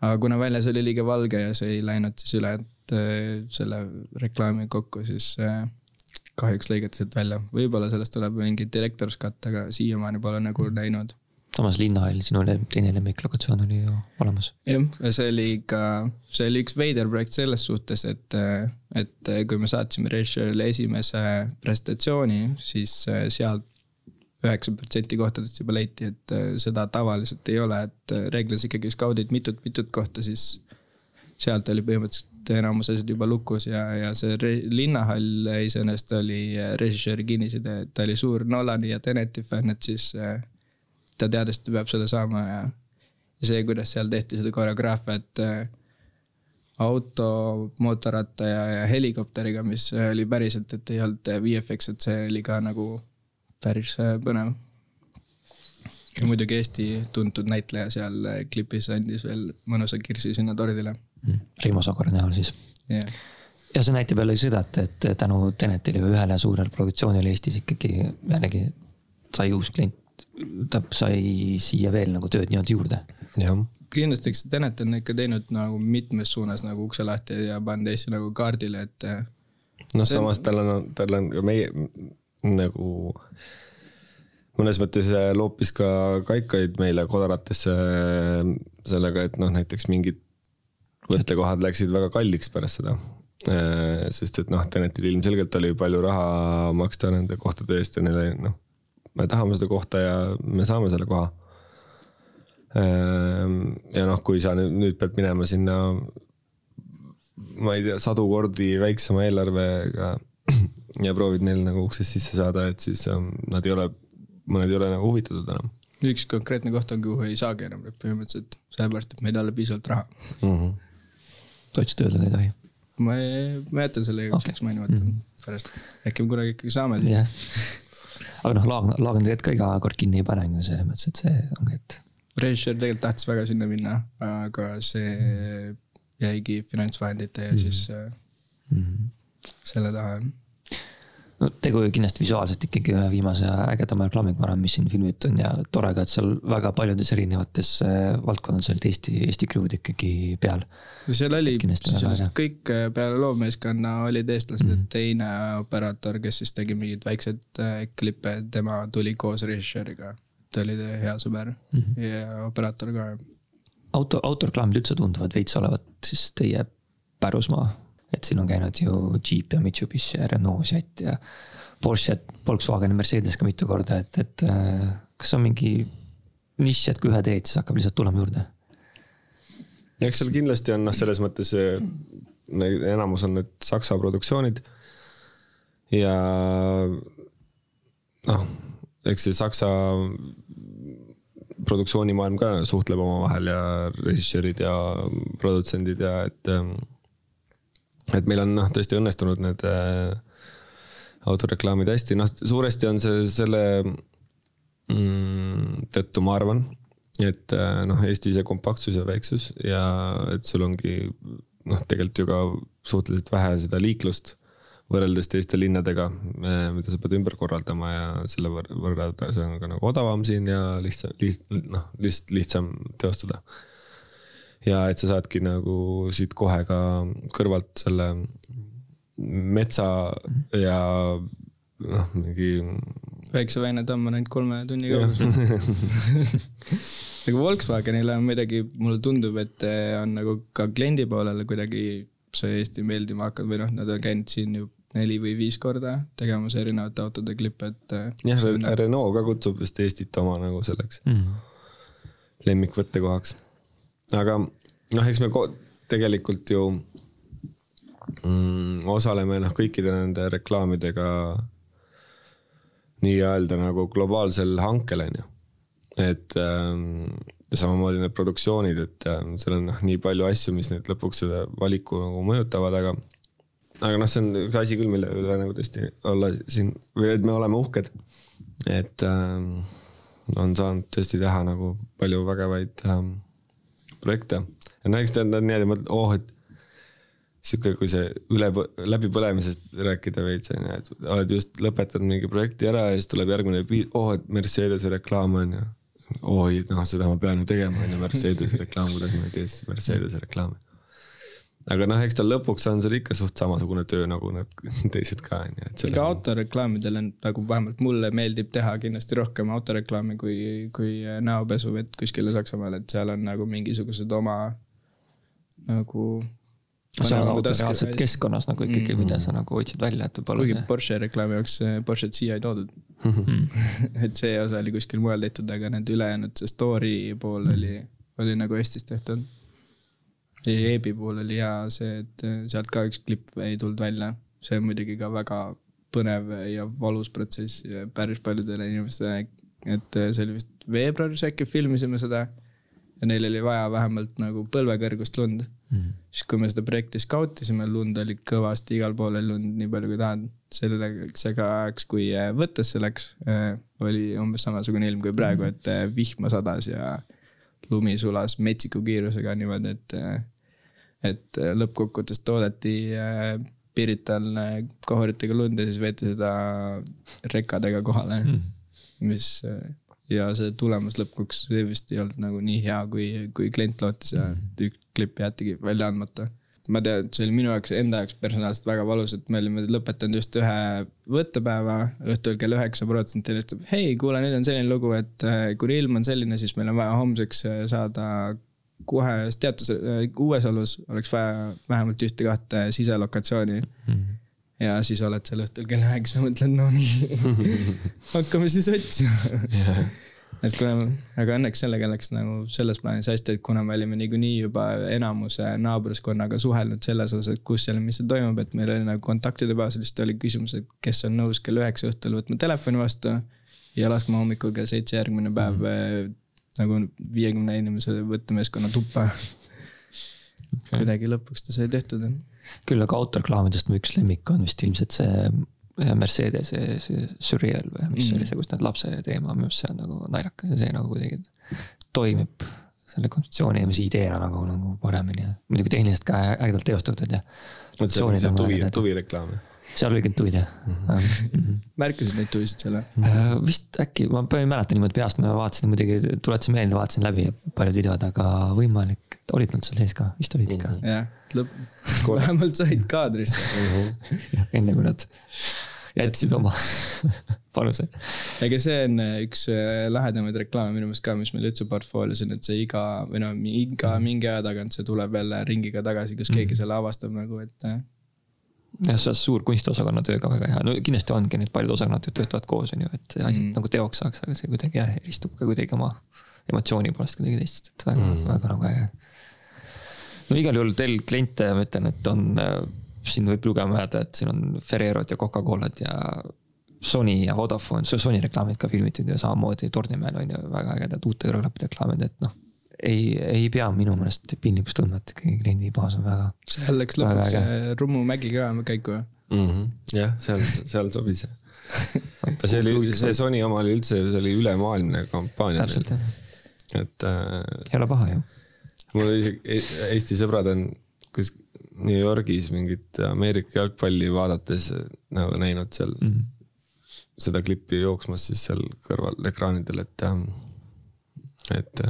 aga kuna väljas oli liiga valge ja see ei läinud siis ülejäänud selle reklaami kokku, siis kahjuks lõigati sealt välja. võib-olla sellest tuleb mingi director's cut, aga siiamaani pole nagu näinud samas Linnahall, sinu teine lemmiklokatsioon oli ju olemas. jah, ja see oli ka, see oli üks veider projekt selles suhtes, et, et kui me saatsime režissöörile esimese presentatsiooni, siis sealt üheksa protsenti kohtadest juba leiti, et seda tavaliselt ei ole, et reeglis ikkagi skaudid mitut-mitut kohta, siis sealt oli põhimõtteliselt enamus asjad juba lukus ja, ja see linnahall iseenesest oli režissööri kinniside, et ta oli suur Nolani ja Teneti fänn, et siis ta teadis, et ta peab seda saama ja, ja see, kuidas seal tehti seda koreograafiat äh, auto, mootorratta ja, ja helikopteriga, mis oli päriselt, et ei olnud VFX, et see oli ka nagu päris äh, põnev. ja muidugi Eesti tuntud näitleja seal äh, klipis andis veel mõnusa kirsi sinna tordile. Mm.. Reimo Sagore näol siis. Yeah.. ja see näitab jälle seda, et, et tänu Tenetile või ühele suurele produktsioonile Eestis ikkagi jällegi sai uus klient ta sai siia veel nagu tööd nii-öelda juurde. kindlasti, eks Tenet on ikka teinud nagu mitmes suunas nagu ukse lahti ja pannud Eesti nagu kaardile, et. noh, samas tal on, tal on ka meie nagu mõnes mõttes äh, loopis ka kaikaid meile kodaratesse äh, sellega, et noh, näiteks mingid võttekohad läksid väga kalliks pärast seda. Sest et noh, Tenetil ilmselgelt oli palju raha maksta nende kohtade eest ja neile noh me tahame seda kohta ja me saame selle koha. Ehm, ja noh, kui sa nüüd, nüüd pead minema sinna, ma ei tea, sadu kordi väiksema eelarvega ja proovid neil nagu uksest sisse saada, et siis um, nad ei ole, mõned ei ole nagu huvitatud enam. üks konkreetne koht on, kuhu ei saagi enam põhimõtteliselt, sellepärast et meil ei ole piisavalt raha mm. -hmm. otsida öelda ei tohi? ma ei, ma jätan selle igaks juhuks okay. mainimata mm -hmm. pärast, äkki me kunagi ikkagi saame yeah aga noh, Laagna, Laagna tegelikult ka iga kord kinni ei pane, selles mõttes, et see ongi, et. režissöör tegelikult tahtis väga sinna minna, aga see jäigi finantsvahendite ja mm -hmm. siis mm -hmm. selle taha. No tegu ju kindlasti visuaalselt ikkagi ühe viimase ägedama reklaamiga, ma arvan, mis siin filmitud on ja tore ka, et seal väga paljudes erinevates äh, valdkondades olid Eesti, Eesti crew'd ikkagi peal. seal oli kõik äh, peale loomeeskonna olid eestlased mm, -hmm. teine operaator, kes siis tegi mingeid väikseid äh, klippe, tema tuli koos režissööriga. ta oli hea sõber mm -hmm. ja operaator ka. auto, autoreklaamid üldse tunduvad veits olevat siis teie pärusmaa et siin on käinud ju Jeep ja Mitsubishi ja Renault Seat ja Porsche, Volkswagen ja Mercedes ka mitu korda, et, et äh, kas on mingi nišš, et kui ühe teed, siis hakkab lihtsalt tulema juurde? eks seal kindlasti on noh, selles mõttes enamus on need Saksa produktsioonid. ja noh, eks see Saksa produktsioonimaailm ka suhtleb omavahel ja režissöörid ja produtsendid ja et ähm, et meil on noh, tõesti õnnestunud need äh, autoreklaamid hästi, noh suuresti on see selle mm, tõttu, ma arvan, et äh, noh, Eesti see kompaktsus ja väiksus ja et sul ongi noh, tegelikult ju ka suhteliselt vähe seda liiklust võrreldes teiste linnadega, äh, mida sa pead ümber korraldama ja selle võrra see on ka nagu odavam siin ja lihtsam, liht-, noh, lihtsalt lihtsam teostada ja et sa saadki nagu siit kohe ka kõrvalt selle metsa ja noh, mingi. väikse väina tamm on ainult kolme tunni kaugusel nagu Volkswagenile on midagi, mulle tundub, et on nagu ka kliendi poolele kuidagi see Eesti meeldima hakanud või noh, nad on käinud siin ju neli või viis korda tegemas erinevate autode klippe, et. jah, Renault ka kutsub vist Eestit oma nagu selleks mm lemmikvõttekohaks aga noh, eks me tegelikult ju mm, osaleme noh, kõikide nende reklaamidega nii-öelda nagu globaalsel hankel on ju. et ähm, samamoodi need produktsioonid, et äh, seal on noh, nii palju asju, mis nüüd lõpuks seda valiku nagu mõjutavad, aga. aga noh, see on üks asi küll, mille üle nagu tõesti olla siin või et me oleme uhked. et ähm, on saanud tõesti teha nagu palju vägevaid ähm, projekte. ja no eks ta on niimoodi, mõtled, oh, et sihuke, kui see üle, läbipõlemisest rääkida veits on ju, et oled just lõpetanud mingi projekti ära ja siis tuleb järgmine, oh, et Mercedese reklaam on ju. oi, noh, seda ma pean ju tegema, on ju, Mercedese reklaam, kuidas ma ei tee siis Mercedese reklaami aga noh, eks tal lõpuks on seal ikka suht samasugune töö nagu need teised ka on ju, et. ega autoreklaamidel on nagu vähemalt mulle meeldib teha kindlasti rohkem autoreklaami kui, kui näopesuvett kuskile Saksamaal, et seal on nagu mingisugused oma nagu. seal on auto reaalselt keskkonnas nagu ikkagi mm., mida sa nagu otsid välja, et võib-olla. kuigi see... Porsche reklaami jaoks Porsche't siia ei toodud et see osa oli kuskil mujal tehtud, aga need ülejäänud, see story pool mm. oli, oli nagu Eestis tehtud Eebi puhul oli hea see, et äh, sealt ka üks klipp ei tulnud välja. see on muidugi ka väga põnev ja valus protsess päris paljudele inimestele. et äh, see oli vist veebruaris äkki filmisime seda. ja neil oli vaja vähemalt nagu põlvekõrgust lund mm. -hmm. siis kui me seda projekti scout isime, lund oli kõvasti, igal pool oli lund nii palju kui tahad. selleks ajaks, kui äh, võttesse läks, oli umbes samasugune ilm kui praegu, mhm. et vihma sadas ja lumi sulas metsiku kiirusega niimoodi, et et äh, lõppkokkuvõttes toodeti äh, Pirital äh, kohuritega lund ja siis veeti seda rekadega kohale mm., mis ja see tulemus lõpuks vist ei olnud nagu nii hea, kui, kui klient lootis ja mm. üks klipp jäetigi välja andmata. ma tean, et see oli minu jaoks, enda jaoks personaalselt väga valus, et me olime lõpetanud just ühe võttepäeva õhtul kell üheksa protsenti helistab, hei, kuule, nüüd on selline lugu, et kui ilm on selline, siis meil on vaja homseks saada kohe teatud Uuesalus oleks vaja vähemalt ühte-kahte siselokatsiooni mm. -hmm. ja siis oled seal õhtul kell üheksa, mõtled, no nii hakkame siis otsima yeah. et kuna, aga õnneks sellega läks nagu selles plaanis hästi, et kuna me olime niikuinii juba enamuse naabruskonnaga suhelnud selles osas, et kus seal, mis seal toimub, et meil oli nagu kontaktide baasil, siis oli küsimus, et kes on nõus kell üheksa õhtul võtma telefoni vastu. ja laskma hommikul kell seitse järgmine päev mm -hmm nagu viiekümne inimese võttemeeskonna tuppa okay.. kuidagi lõpuks ta sai tehtud. küll aga autoreklaamidest mu üks lemmik on vist ilmselt see Mercedes, see, see Surreal või mis mm. oli see, kus need lapse teema, minu arust see on nagu naljakas ja see nagu kuidagi toimib selle kontseptsiooni ja mis ideena nagu, nagu paremini. muidugi tehniliselt ka ägedalt teostatud ja. see see tuvi, tuvireklaam seal oli ka tuid jah mm -hmm.? märkasid neid tuvisid seal või? Äh, vist äkki, ma ei mäleta niimoodi peast, ma vaatasin muidugi, tuletasin meelde, vaatasin läbi paljud videod, aga võimalik, olid nad seal sees ka, vist olid ikka mm. -hmm. jah, lõpp, vähemalt said kaadrisse mm. -hmm. enne kui nad jätsid oma panuse. ega see on äh, üks äh, lahedamaid reklaame minu meelest ka, mis meil üldse portfoolios on, et see iga või noh, iga mhm. mingi aja tagant see tuleb jälle ringiga tagasi, kus keegi mm. selle avastab nagu, et. Äh. jah, see on suur kunstiosakonna töö ka väga hea, no kindlasti ongi need paljud osakonnad töötavad koos, on ju, et asjad mm. nagu teoks saaks, aga see kuidagi jah, eristub ka kuidagi oma emotsiooni poolest kuidagi teistest, et väga mm., väga nagu äge. no igal juhul teil kliente, ma ütlen, et on siin võib lugema jääda, et siin on Ferrerod ja Coca-Colad ja Sony ja Vodafone, Sony reklaamid ka filmitud ja samamoodi Tornimäel on ju väga ägedad uute kõrvaklappide reklaamid, et noh. Ei, ei pea minu meelest piinlikkust tundma, et ikkagi kliendibaas on väga. seal läks lõpuks see Rummu mägi ka käiku mm. -hmm. jah, seal, seal sobis see oli, see Sony oma oli üldse, see oli ülemaailmne kampaania. täpselt jah. et äh,. ei ole paha ju. mul isegi Eesti sõbrad on kus New Yorgis mingit Ameerika jalgpalli vaadates nagu näinud seal mm -hmm. seda klippi jooksmas siis seal kõrval ekraanidel, et. Et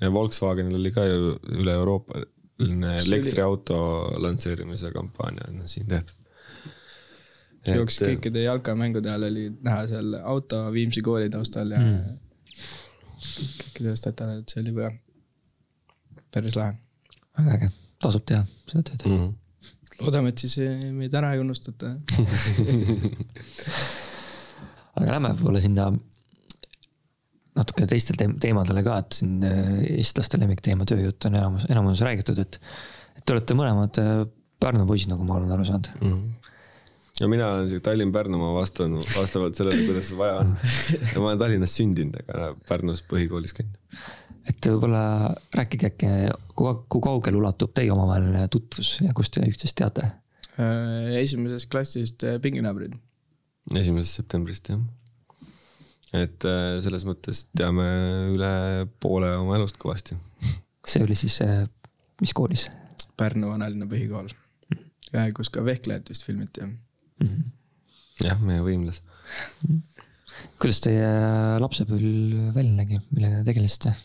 ja Volkswagenil oli ka ju üle Euroopa elektriauto lansseerimise kampaania on siin tehtud. jooksis kõikide jalkamängude ajal oli näha seal auto Viimsi kooli taustal ja mm. kõikidest etale, et see oli väga päris lahe. väga äge tasub teha seda tööd mm. -hmm. loodame, et siis meid ära ei unustata aga lähme võib-olla sinna natuke teistele teemadele ka, et siin äh, eestlaste lemmikteema tööjutt on enamus, enamus räägitud, et. et te olete mõlemad äh, Pärnu poisid, nagu ma olen aru saanud mm. -hmm ja mina olen siuke Tallinn-Pärnumaa vastanud vastavalt sellele, kuidas vaja on. ja ma olen Tallinnas sündinud, aga Pärnus põhikoolis käinud et võib-olla rääkige äkki, kui, kaugele ulatub teie omavaheline tutvus ja kust te üksteist teate? Äh, esimesest klassist pinginaabrid. esimesest septembrist jah. Et äh, selles mõttes teame üle poole oma elust kõvasti. see oli siis, mis koolis? Pärnu vanalinna põhikool mm., kus ka Vehklejat vist filmiti mm. -hmm. jah, meie võimlas mm. -hmm. kuidas teie lapsepõlv välja nägi, millega te tegelesite?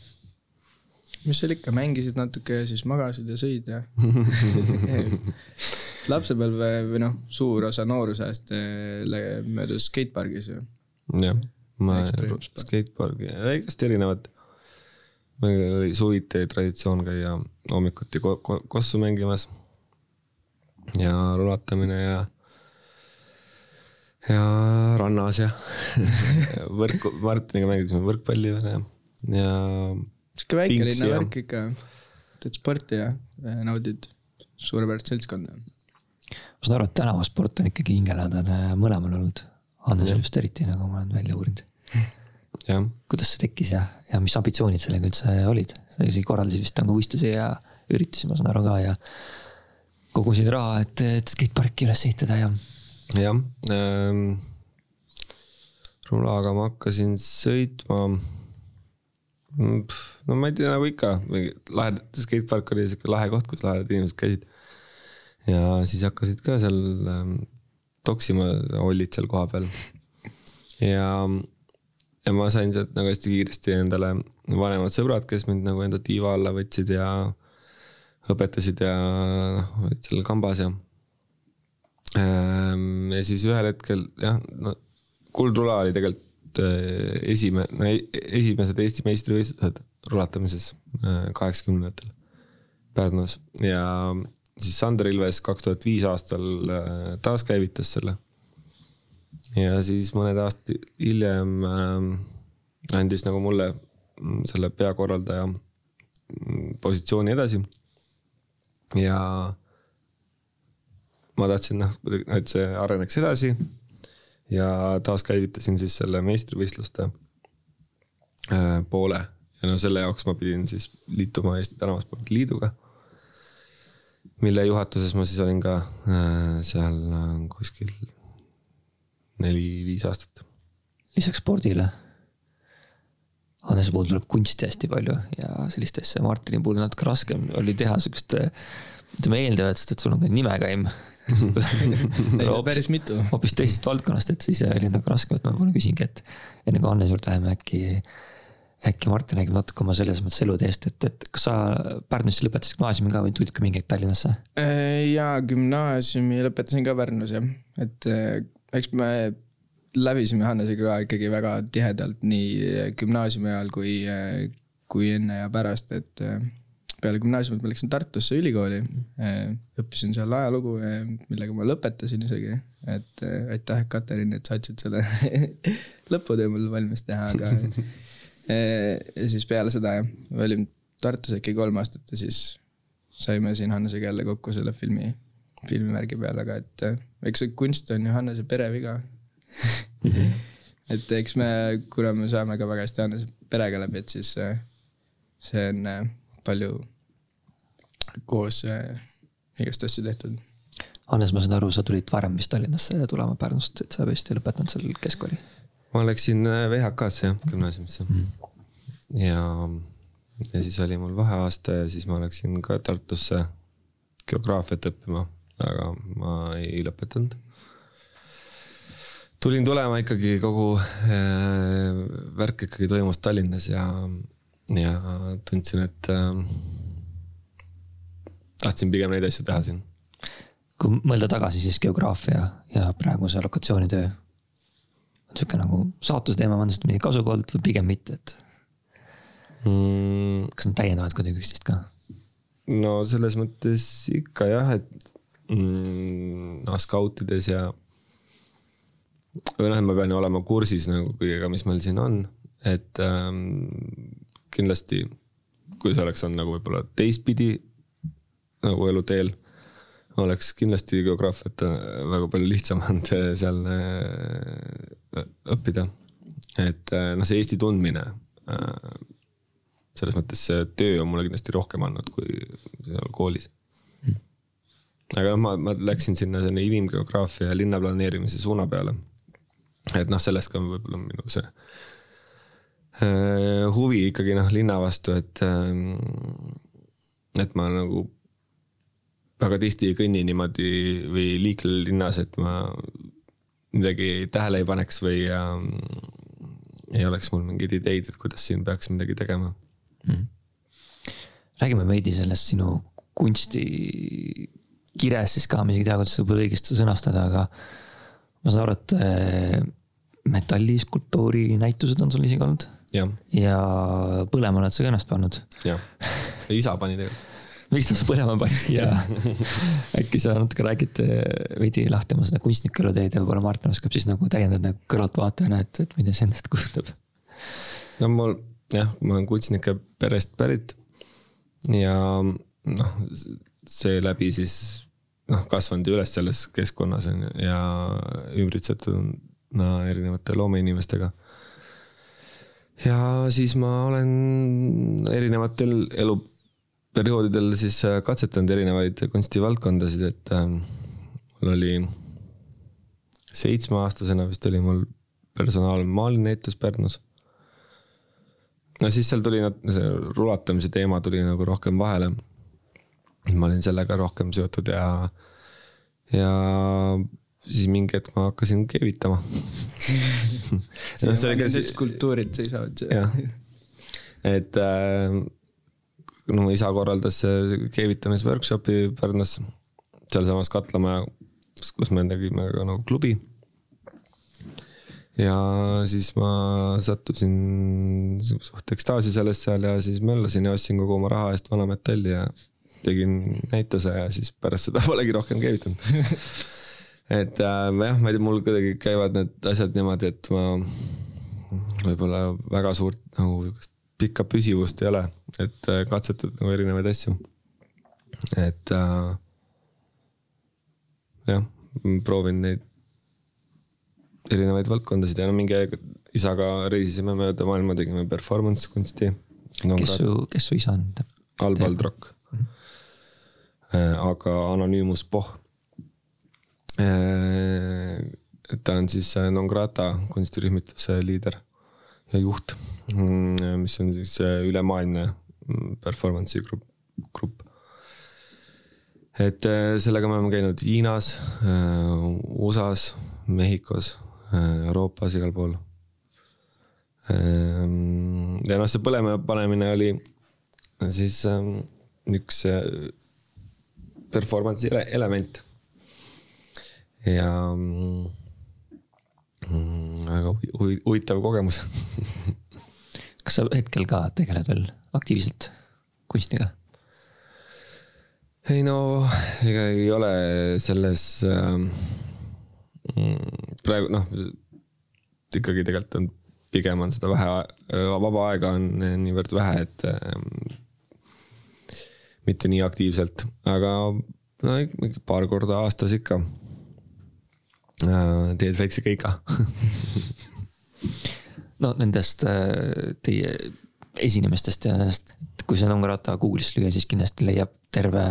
mis seal ikka, mängisid natuke ja siis magasid ja sõid ja lapsepõlve või noh, suur osa noorusajast möödus skatepargis ju. jah, ma skatepargi, igast erinevad. meil oli suviti traditsioon käia hommikuti ko ko kossu mängimas. ja rulatamine ja, ja rannas ja võrku, Martiniga mängisime võrkpalli veel ja, ja sihuke väikelinna värk ikka. teed sporti ja naudid suurepärast seltskonda. ma saan aru, et tänavasport on ikkagi hingelähedane mõlemal olnud. Hannesel just eriti, nagu ma olen välja uurinud. kuidas see tekkis ja, ja mis ambitsioonid sellega üldse olid? sa isegi korraldasid vist nagu võistlusi ja üritusi, ma saan aru ka ja kogusid raha, et, et skateparki üles ehitada ja. jah ähm,, rulaga ma hakkasin sõitma Mm, no ma ei tea, nagu ikka, lahe, skatepark oli sihuke lahe koht, kus lahedad inimesed käisid. ja siis hakkasid ka seal ähm, toksima, ollid seal kohapeal. ja, ja ma sain sealt nagu hästi kiiresti endale vanemad sõbrad, kes mind nagu enda tiiva alla võtsid ja õpetasid ja noh, olid seal kambas ja. Ähm, ja siis ühel hetkel jah, no kuldrula oli tegelikult Äh, esime-, no e-, esimesed Eesti meistrivõistlused rulatamises äh, kaheksakümnendatel Pärnus ja siis Sander Ilves kaks tuhat viis aastal äh, taaskäivitas selle. Ja siis mõned aastad hiljem andis nagu mulle mm, selle peakorraldaja mm, positsiooni edasi. ja ma tahtsin noh, et see areneks edasi ja taaskäivitasin siis selle meistrivõistluste äh, poole ja no selle jaoks ma pidin siis liituma Eesti Tänavaspordi Liiduga. mille juhatuses ma siis olin ka äh, seal äh, kuskil neli-viis aastat. lisaks spordile. Hannese puhul tuleb kunsti hästi palju ja sellist asja, Martini puhul natuke raskem oli teha sihukest ütleme eeldavalt, sest et sul on ka nimekaim päris mitu. hoopis teisest valdkonnast, et siis oli nagu raske, et ma võib-olla küsingi, et enne kui Anne juurde läheme, äkki. äkki Martin räägib natuke oma selles mõttes eluteest, et, et kas sa Pärnus lõpetasid gümnaasiumi ka või tulid ka mingi hetk Tallinnasse? jaa, gümnaasiumi lõpetasin ka Pärnus jah, et eks me läbisime Hannesega ka ikkagi väga tihedalt nii gümnaasiumi ajal kui, kui enne ja pärast, et peale gümnaasiumit ma läksin Tartusse ülikooli. õppisin seal ajalugu, millega ma lõpetasin isegi, et aitäh, Katariin, et sa aitasid selle lõputöö mul valmis teha, aga. ja siis peale seda jah, ma olin Tartus äkki kolm aastat ja siis saime siin Hannesega jälle kokku selle filmi, filmivärgi peale, aga et eks see kunst on ju Hannese pereviga et eks me, kuna me saame ka väga hästi Hannese perega läbi, et siis see on palju koos äh, igast asju tehtud. Hannes, ma saan aru, sa tulid varem vist Tallinnasse tulema Pärnust, et sa vist ei lõpetanud seal keskkooli? ma läksin äh, VHK-sse jah, gümnaasiumisse mm. -hmm. ja, ja siis oli mul vaheaasta ja siis ma läksin ka Tartusse geograafiat õppima, aga ma ei lõpetanud tulin tulema ikkagi kogu äh, värk ikkagi toimus Tallinnas ja, ja tundsin, et äh, tahtsin pigem neid asju teha siin. kui mõelda tagasi, siis geograafia ja praeguse lokatsioonitöö on sihuke nagu saatuse teema, on sellest mingi kasu olnud või pigem mitte, et mm.? kas nad täiendavad kuidagi üksteist ka? no selles mõttes ikka jah, et mm, noh, skautides ja või noh, et ma pean ju olema kursis nagu kõigega, mis meil siin on, et ähm, kindlasti kui see oleks olnud nagu võib-olla teistpidi nagu eluteel, oleks kindlasti geograafiat äh, väga palju lihtsam olnud äh, seal äh, õppida. et noh, see Eesti tundmine, selles mõttes see töö on mulle kindlasti rohkem andnud kui seal koolis. Aga noh, ma, ma läksin sinna selline inimgeograafia ja linnaplaneerimise suuna peale. et noh, sellest ka võib-olla minu see huvi ikkagi noh, linna vastu, et, et ma nagu väga tihti ei kõnni niimoodi või liikle linnas, et ma midagi tähele ei paneks või äh, ei oleks mul mingeid ideid, et kuidas siin peaks midagi tegema mm. -hmm. räägime veidi sellest sinu kunstikirest siis ka, ma isegi ei tea, kuidas seda võib õigesti sõnastada, aga ma saan aru, et äh, metalliskulptuuri näitused on sul isegi olnud. ja, põlema oled sa ka ennast pannud. jah, isa pani tegelikult miks ta põlema pani ja äkki sa natuke räägid eh, veidi lahti oma seda kunstniku eluteed ja võib-olla Martin oskab siis nagu täiendada nagu kõrvaltvaatajana, et, et mida see endast kujutab. no mul jah, ma olen kunstnike perest pärit ja noh, seeläbi siis noh, kasvanud üles selles keskkonnas on ju ja ümbritsetud no, erinevate loomeinimestega ja siis ma olen erinevatel elu perioodidel siis katsetanud erinevaid kunstivaldkondasid, et äh, mul oli seitsmeaastasena vist oli mul personaalmaalinäitus Pärnus. no siis seal tuli see rulatamise teema tuli nagu rohkem vahele. Ma olin sellega rohkem seotud ja, ja siis mingi hetk ma hakkasin keevitama skulptuurid seisavad. jah, et äh, no isa korraldas keevitamisworkshopi Pärnus, sealsamas Katlamaja, kus me tegime ka nagu klubi. ja siis ma sattusin suht ekstaasi sellest seal ja siis möllasin ja ostsin kogu oma raha eest vana metalli ja tegin näituse ja siis pärast seda polegi rohkem keevitanud et äh, jah, ma ei tea, mul kuidagi käivad need asjad niimoodi, et ma võib-olla väga suurt nagu pikka püsivust ei ole, et äh, katsetad nagu erinevaid asju. et äh, jah, proovin neid erinevaid valdkondasid ja no mingi aeg isaga reisisime mööda maailma, tegime performance kunsti no,. kes su, kes su isa on? Albald Rock. Aga Anonymous Poh. ta on siis Non Grata kunstirühmituse liider ja juht Mm, mis on siis ülemaailmne mm, performance'i grupp, grupp. et äh, sellega me oleme käinud Hiinas, USA-s, Mehhikos, Euroopas, igal pool. Ja noh, see põlema panemine oli siis üks performance'i element. ja mm, väga huvitav kogemus kas sa hetkel ka tegeled veel aktiivselt kunstiga? ei no ega ei ole selles äh, praegu noh, ikkagi tegelikult on pigem on seda vähe, vaba aega on niivõrd vähe, et äh, mitte nii aktiivselt, aga no paar korda aastas ikka äh, teed väikse keika no nendest äh, teie esinemistest ja nendest, kui see Nongarata Google'is lüüa, siis kindlasti leiab terve,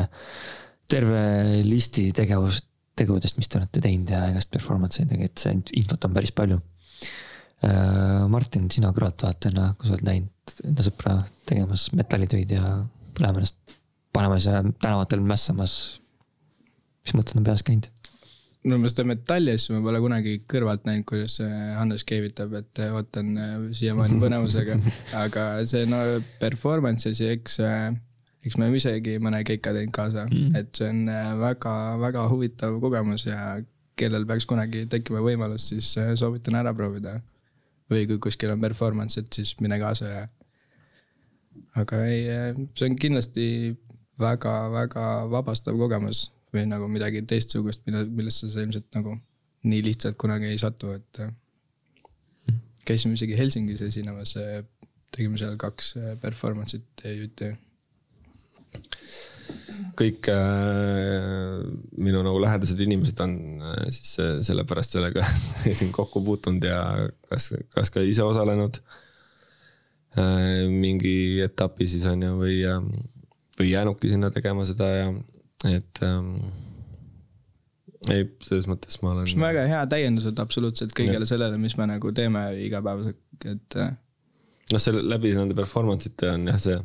terve listi tegevust, tegudest, mis te olete teinud ja igast performance eid, et see infot on päris palju. Äh, Martin, sina kõrvaltvaatajana, kui sa oled näinud enda sõpra tegemas metallitöid ja lähema ennast panemas ja tänavatel mässamas. mis mõtted on peas käinud? no ma seda metalli asja ma pole kunagi kõrvalt näinud, kuidas Hannes keevitab, et ootan äh, siiamaani põnevusega. aga see no performance asi, eks, äh, eks me oleme isegi mõne keika teinud kaasa mm., et see on äh, huvitav kogemus ja kellel peaks kunagi tekkima võimalus, siis soovitan ära proovida. või kui kuskil on performance, et siis mine kaasa ja. aga ei, see on kindlasti väga-väga vabastav kogemus või nagu midagi teistsugust, mille, millesse sa ilmselt nagu nii lihtsalt kunagi ei satu, et äh, käisime isegi Helsingis esinemas, äh, tegime seal kaks äh, performance'it EÜT. kõik äh, minu nagu lähedased inimesed on äh, siis sellepärast sellega siin kokku puutunud ja kas, kas ka ise osalenud äh, mingi etapi siis on ju, või, või jäänudki sinna tegema seda ja et ähm, ei, selles mõttes ma olen. väga hea täiendused absoluutselt kõigele ja. sellele, mis me nagu teeme igapäevaselt, et. Äh, noh, selle läbi nende performance ite on jah, see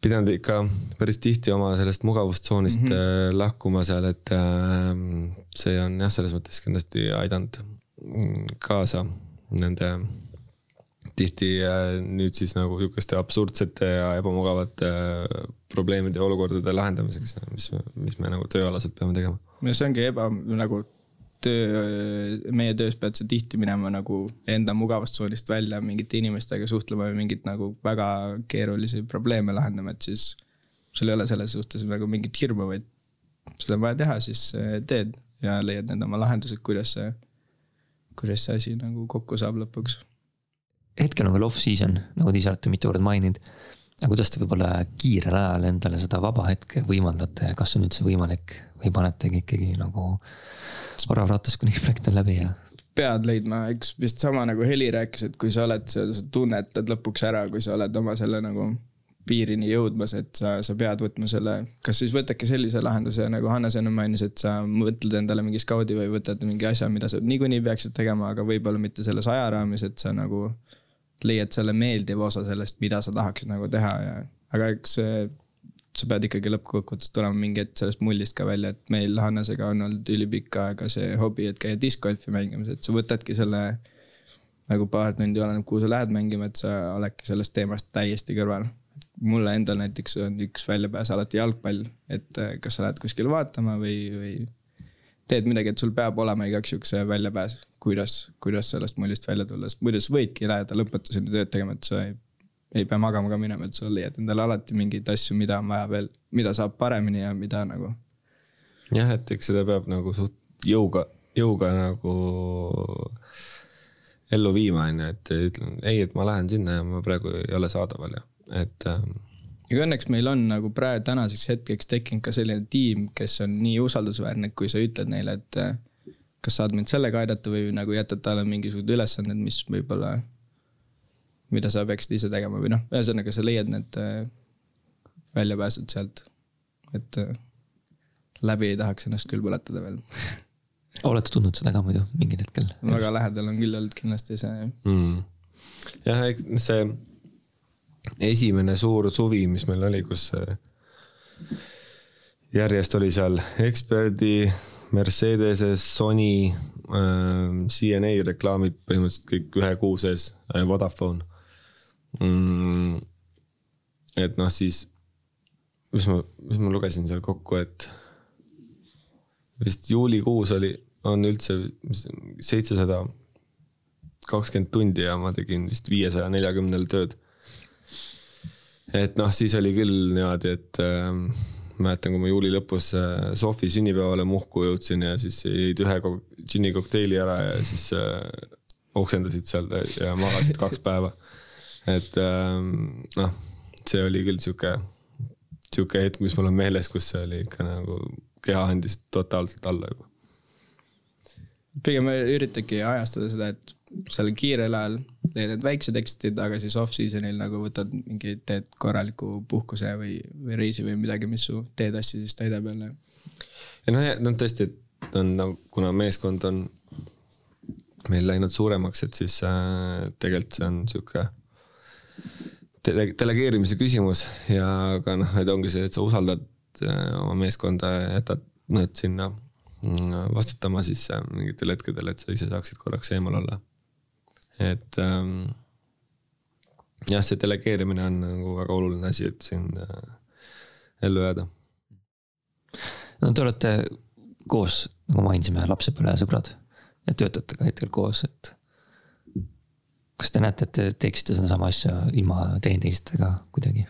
pidanud ikka päris tihti oma sellest mugavustsoonist mm -hmm. lahkuma seal, et äh, see on jah, selles mõttes kindlasti aidanud kaasa nende tihti äh, nüüd siis nagu sihukeste absurdsete ja ebamugavate äh, probleemide ja olukordade lahendamiseks, mis, mis me nagu tööalaselt peame tegema. ja see ongi eba, nagu töö, meie töös pead sa tihti minema nagu enda mugavustsoonist välja mingite inimestega suhtlema või mingeid nagu väga keerulisi probleeme lahendama, et siis. sul ei ole selles suhtes nagu mingit hirmu, vaid seda on vaja teha, siis äh, teed ja leiad need oma lahendused, kuidas see, kuidas see asi nagu kokku saab lõpuks hetkel on veel off-season, nagu te ise olete mitu korda maininud. aga kuidas te võib-olla kiirel ajal endale seda vaba hetke võimaldate ja kas on üldse võimalik või panetegi ikkagi nagu orav rattas, kuni projekt on läbi ja? pead leidma, eks vist sama nagu Heli rääkis, et kui sa oled seal, sa tunnetad lõpuks ära, kui sa oled oma selle nagu piirini jõudmas, et sa, sa pead võtma selle, kas siis võtadki sellise lahenduse, nagu Hannes enne mainis, et sa mõtled endale mingi skaudi või võtad mingi asja, mida sa niikuinii peaksid tegema, aga võib-olla mitte selles ajaraamis, et sa nagu leiad selle meeldiva osa sellest, mida sa tahaksid nagu teha ja, aga eks sa pead ikkagi lõppkokkuvõttes tulema mingi hetk sellest mullist ka välja, et meil Hannesega on olnud ülipikka aega see hobi, et käia diskgolfi mängimas, et sa võtadki selle nagu paar tundi, oleneb kuhu sa lähed mängima, et sa oledki sellest teemast täiesti kõrval. mulle endal näiteks on üks väljapääs alati jalgpall, et eh, kas sa lähed kuskile vaatama või, või teed midagi, et sul peab olema igaks juhuks see väljapääs, kuidas, kuidas sellest mullist välja tulla, sest muidu sa võidki jääda lõpetuseni tööd tegema, et sa ei, ei pea magama ka minema, et sa leiad endale alati mingeid asju, mida on vaja veel, mida saab paremini ja mida nagu. jah, et eks seda peab nagu suht jõuga, jõuga nagu ellu viima, on ju, et ütlen ei, et ma lähen sinna ja ma praegu ei ole saadaval ja, et ähm, aga õnneks meil on nagu praegu tänaseks hetkeks tekkinud ka selline tiim, kes on nii usaldusväärne, et kui sa ütled neile, et eh, kas saad mind sellega aidata või nagu jätad talle mingisugused ülesanded, mis võib-olla, mida sa peaksid ise tegema või noh, ühesõnaga sa leiad need eh, väljapääsud sealt. et eh, läbi ei tahaks ennast küll põletada veel olete tundnud seda ka muidu mingil hetkel? väga lähedal on küll olnud kindlasti see mm.. jah, see esimene suur suvi, mis meil oli, kus järjest oli seal Experdi, Mercedese, Sony äh,, CNA reklaamid põhimõtteliselt kõik ühe kuu sees äh,, Vodafone mm,. et noh, siis mis ma, mis ma lugesin seal kokku, et vist juulikuus oli, on üldse seitsesada kakskümmend tundi ja ma tegin vist viiesaja neljakümnel tööd. Et noh, siis oli küll niimoodi, et äh, mäletan, kui ma juuli lõpus äh, Sofi sünnipäevale Muhku jõudsin ja siis jõid ühe džinni kokteili ära ja siis äh, oksendasid seal ja magasid kaks päeva. et ähm, noh, see oli küll sihuke, sihuke hetk, mis mul on meeles, kus see oli ikka nagu, keha andis totaalselt alla juba. pigem üritadki ajastada seda, et seal kiirel ajal teed need väiksed tekstid, aga siis off-season'il nagu võtad mingi, teed korraliku puhkuse või, või reisi või midagi, mis su teetassi siis täidab jälle. ja noh, noh tõesti, et on nagu, kuna meeskond on meil läinud suuremaks, et siis äh, tegelikult see on sihuke dele-, delegeerimise küsimus ja ka noh, et ongi see, et sa usaldad äh, oma meeskonda ja jätad nad sinna mm, vastutama siis äh, mingitel hetkedel, et sa ise saaksid korraks eemal olla et ähm, jah, see delegeerimine on nagu väga oluline asi, et siin äh, ellu jääda. no te olete koos, nagu mainisime, lapsepõlvesõbrad ja töötate ka hetkel koos, et kas te näete, et te teeksite sedasama asja ilma teineteistega kuidagi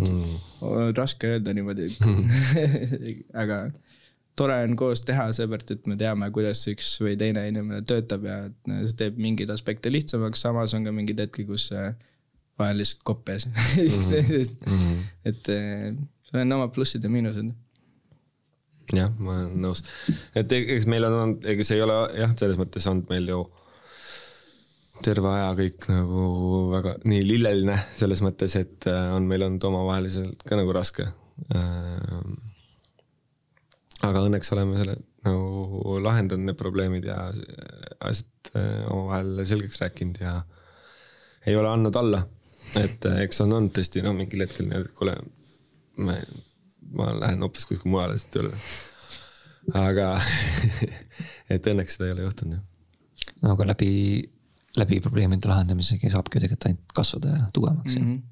mm.? raske öelda niimoodi aga tore on koos teha, seepärast et me teame, kuidas üks või teine inimene töötab ja see teeb mingeid aspekte lihtsamaks, samas on ka mingeid hetki, kus vahel lihtsalt koppes üksteisest mm -hmm. et eh, seal on omad plussid ja miinused. jah, ma olen nõus, et eks meil on, ega see ei ole jah, selles mõttes olnud meil ju terve aja kõik nagu väga nii lilleline selles mõttes, et eh, on meil olnud omavaheliselt ka nagu raske äh, aga õnneks oleme selle nagu lahendanud need probleemid ja asjad äh, omavahel selgeks rääkinud ja ei ole andnud alla. et äh, eks on olnud tõesti no mingil hetkel nii, et kuule, ma, ma lähen hoopis kuskile mujale lihtsalt tööle. aga et õnneks seda ei ole juhtunud jah. no aga läbi, läbi probleemide lahendamisega saabki ju tegelikult ainult kasvada ja tugevamaks mm. -hmm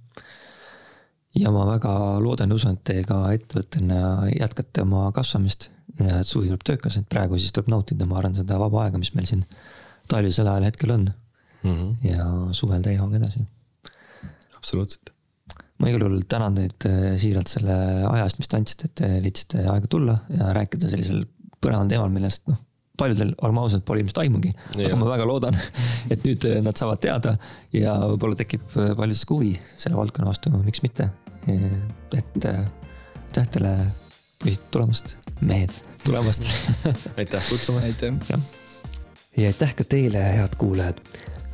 ja ma väga loodan ja usun, et te ka ettevõttena jätkate oma kasvamist ja et suvi tuleb töökas, et praegu siis tuleb nautida, ma arvan, seda vaba aega, mis meil siin talvisel ajal hetkel on mm. -hmm. ja suvel täie hooga edasi. absoluutselt. ma igal juhul tänan teid äh, siiralt selle aja eest, mis te andsite, et te leidsite aega tulla ja rääkida sellisel põneval teemal, millest noh, paljudel, olgem ausad, pole ilmselt aimugi. aga ma väga loodan, et nüüd äh, nad saavad teada ja võib-olla tekib paljudest ka huvi selle valdkonna vastu, miks mitte. et aitäh teile tulemast, mehed, tulemast aitäh kutsumast. aitäh. ja aitäh ka teile, head kuulajad.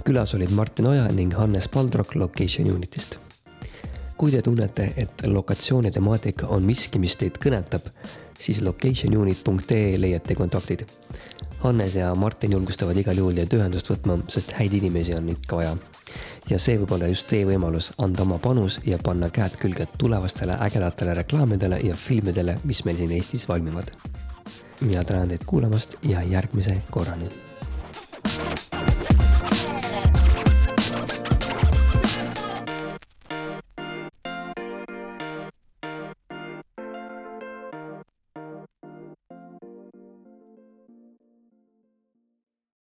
külas olid Martin Oja ning Hannes Paldrok Location Unitist. kui te tunnete, et lokatsiooni temaatika on miski, mis teid kõnetab, siis locationunit.ee leiate kontaktid. Hannes ja Martin julgustavad igal juhul teid ühendust võtma, sest häid inimesi on ikka vaja. ja see võib olla just teie võimalus anda oma panus ja panna käed külge tulevastele ägedatele reklaamidele ja filmidele, mis meil siin Eestis valmivad. mina tänan teid kuulamast ja järgmise korrani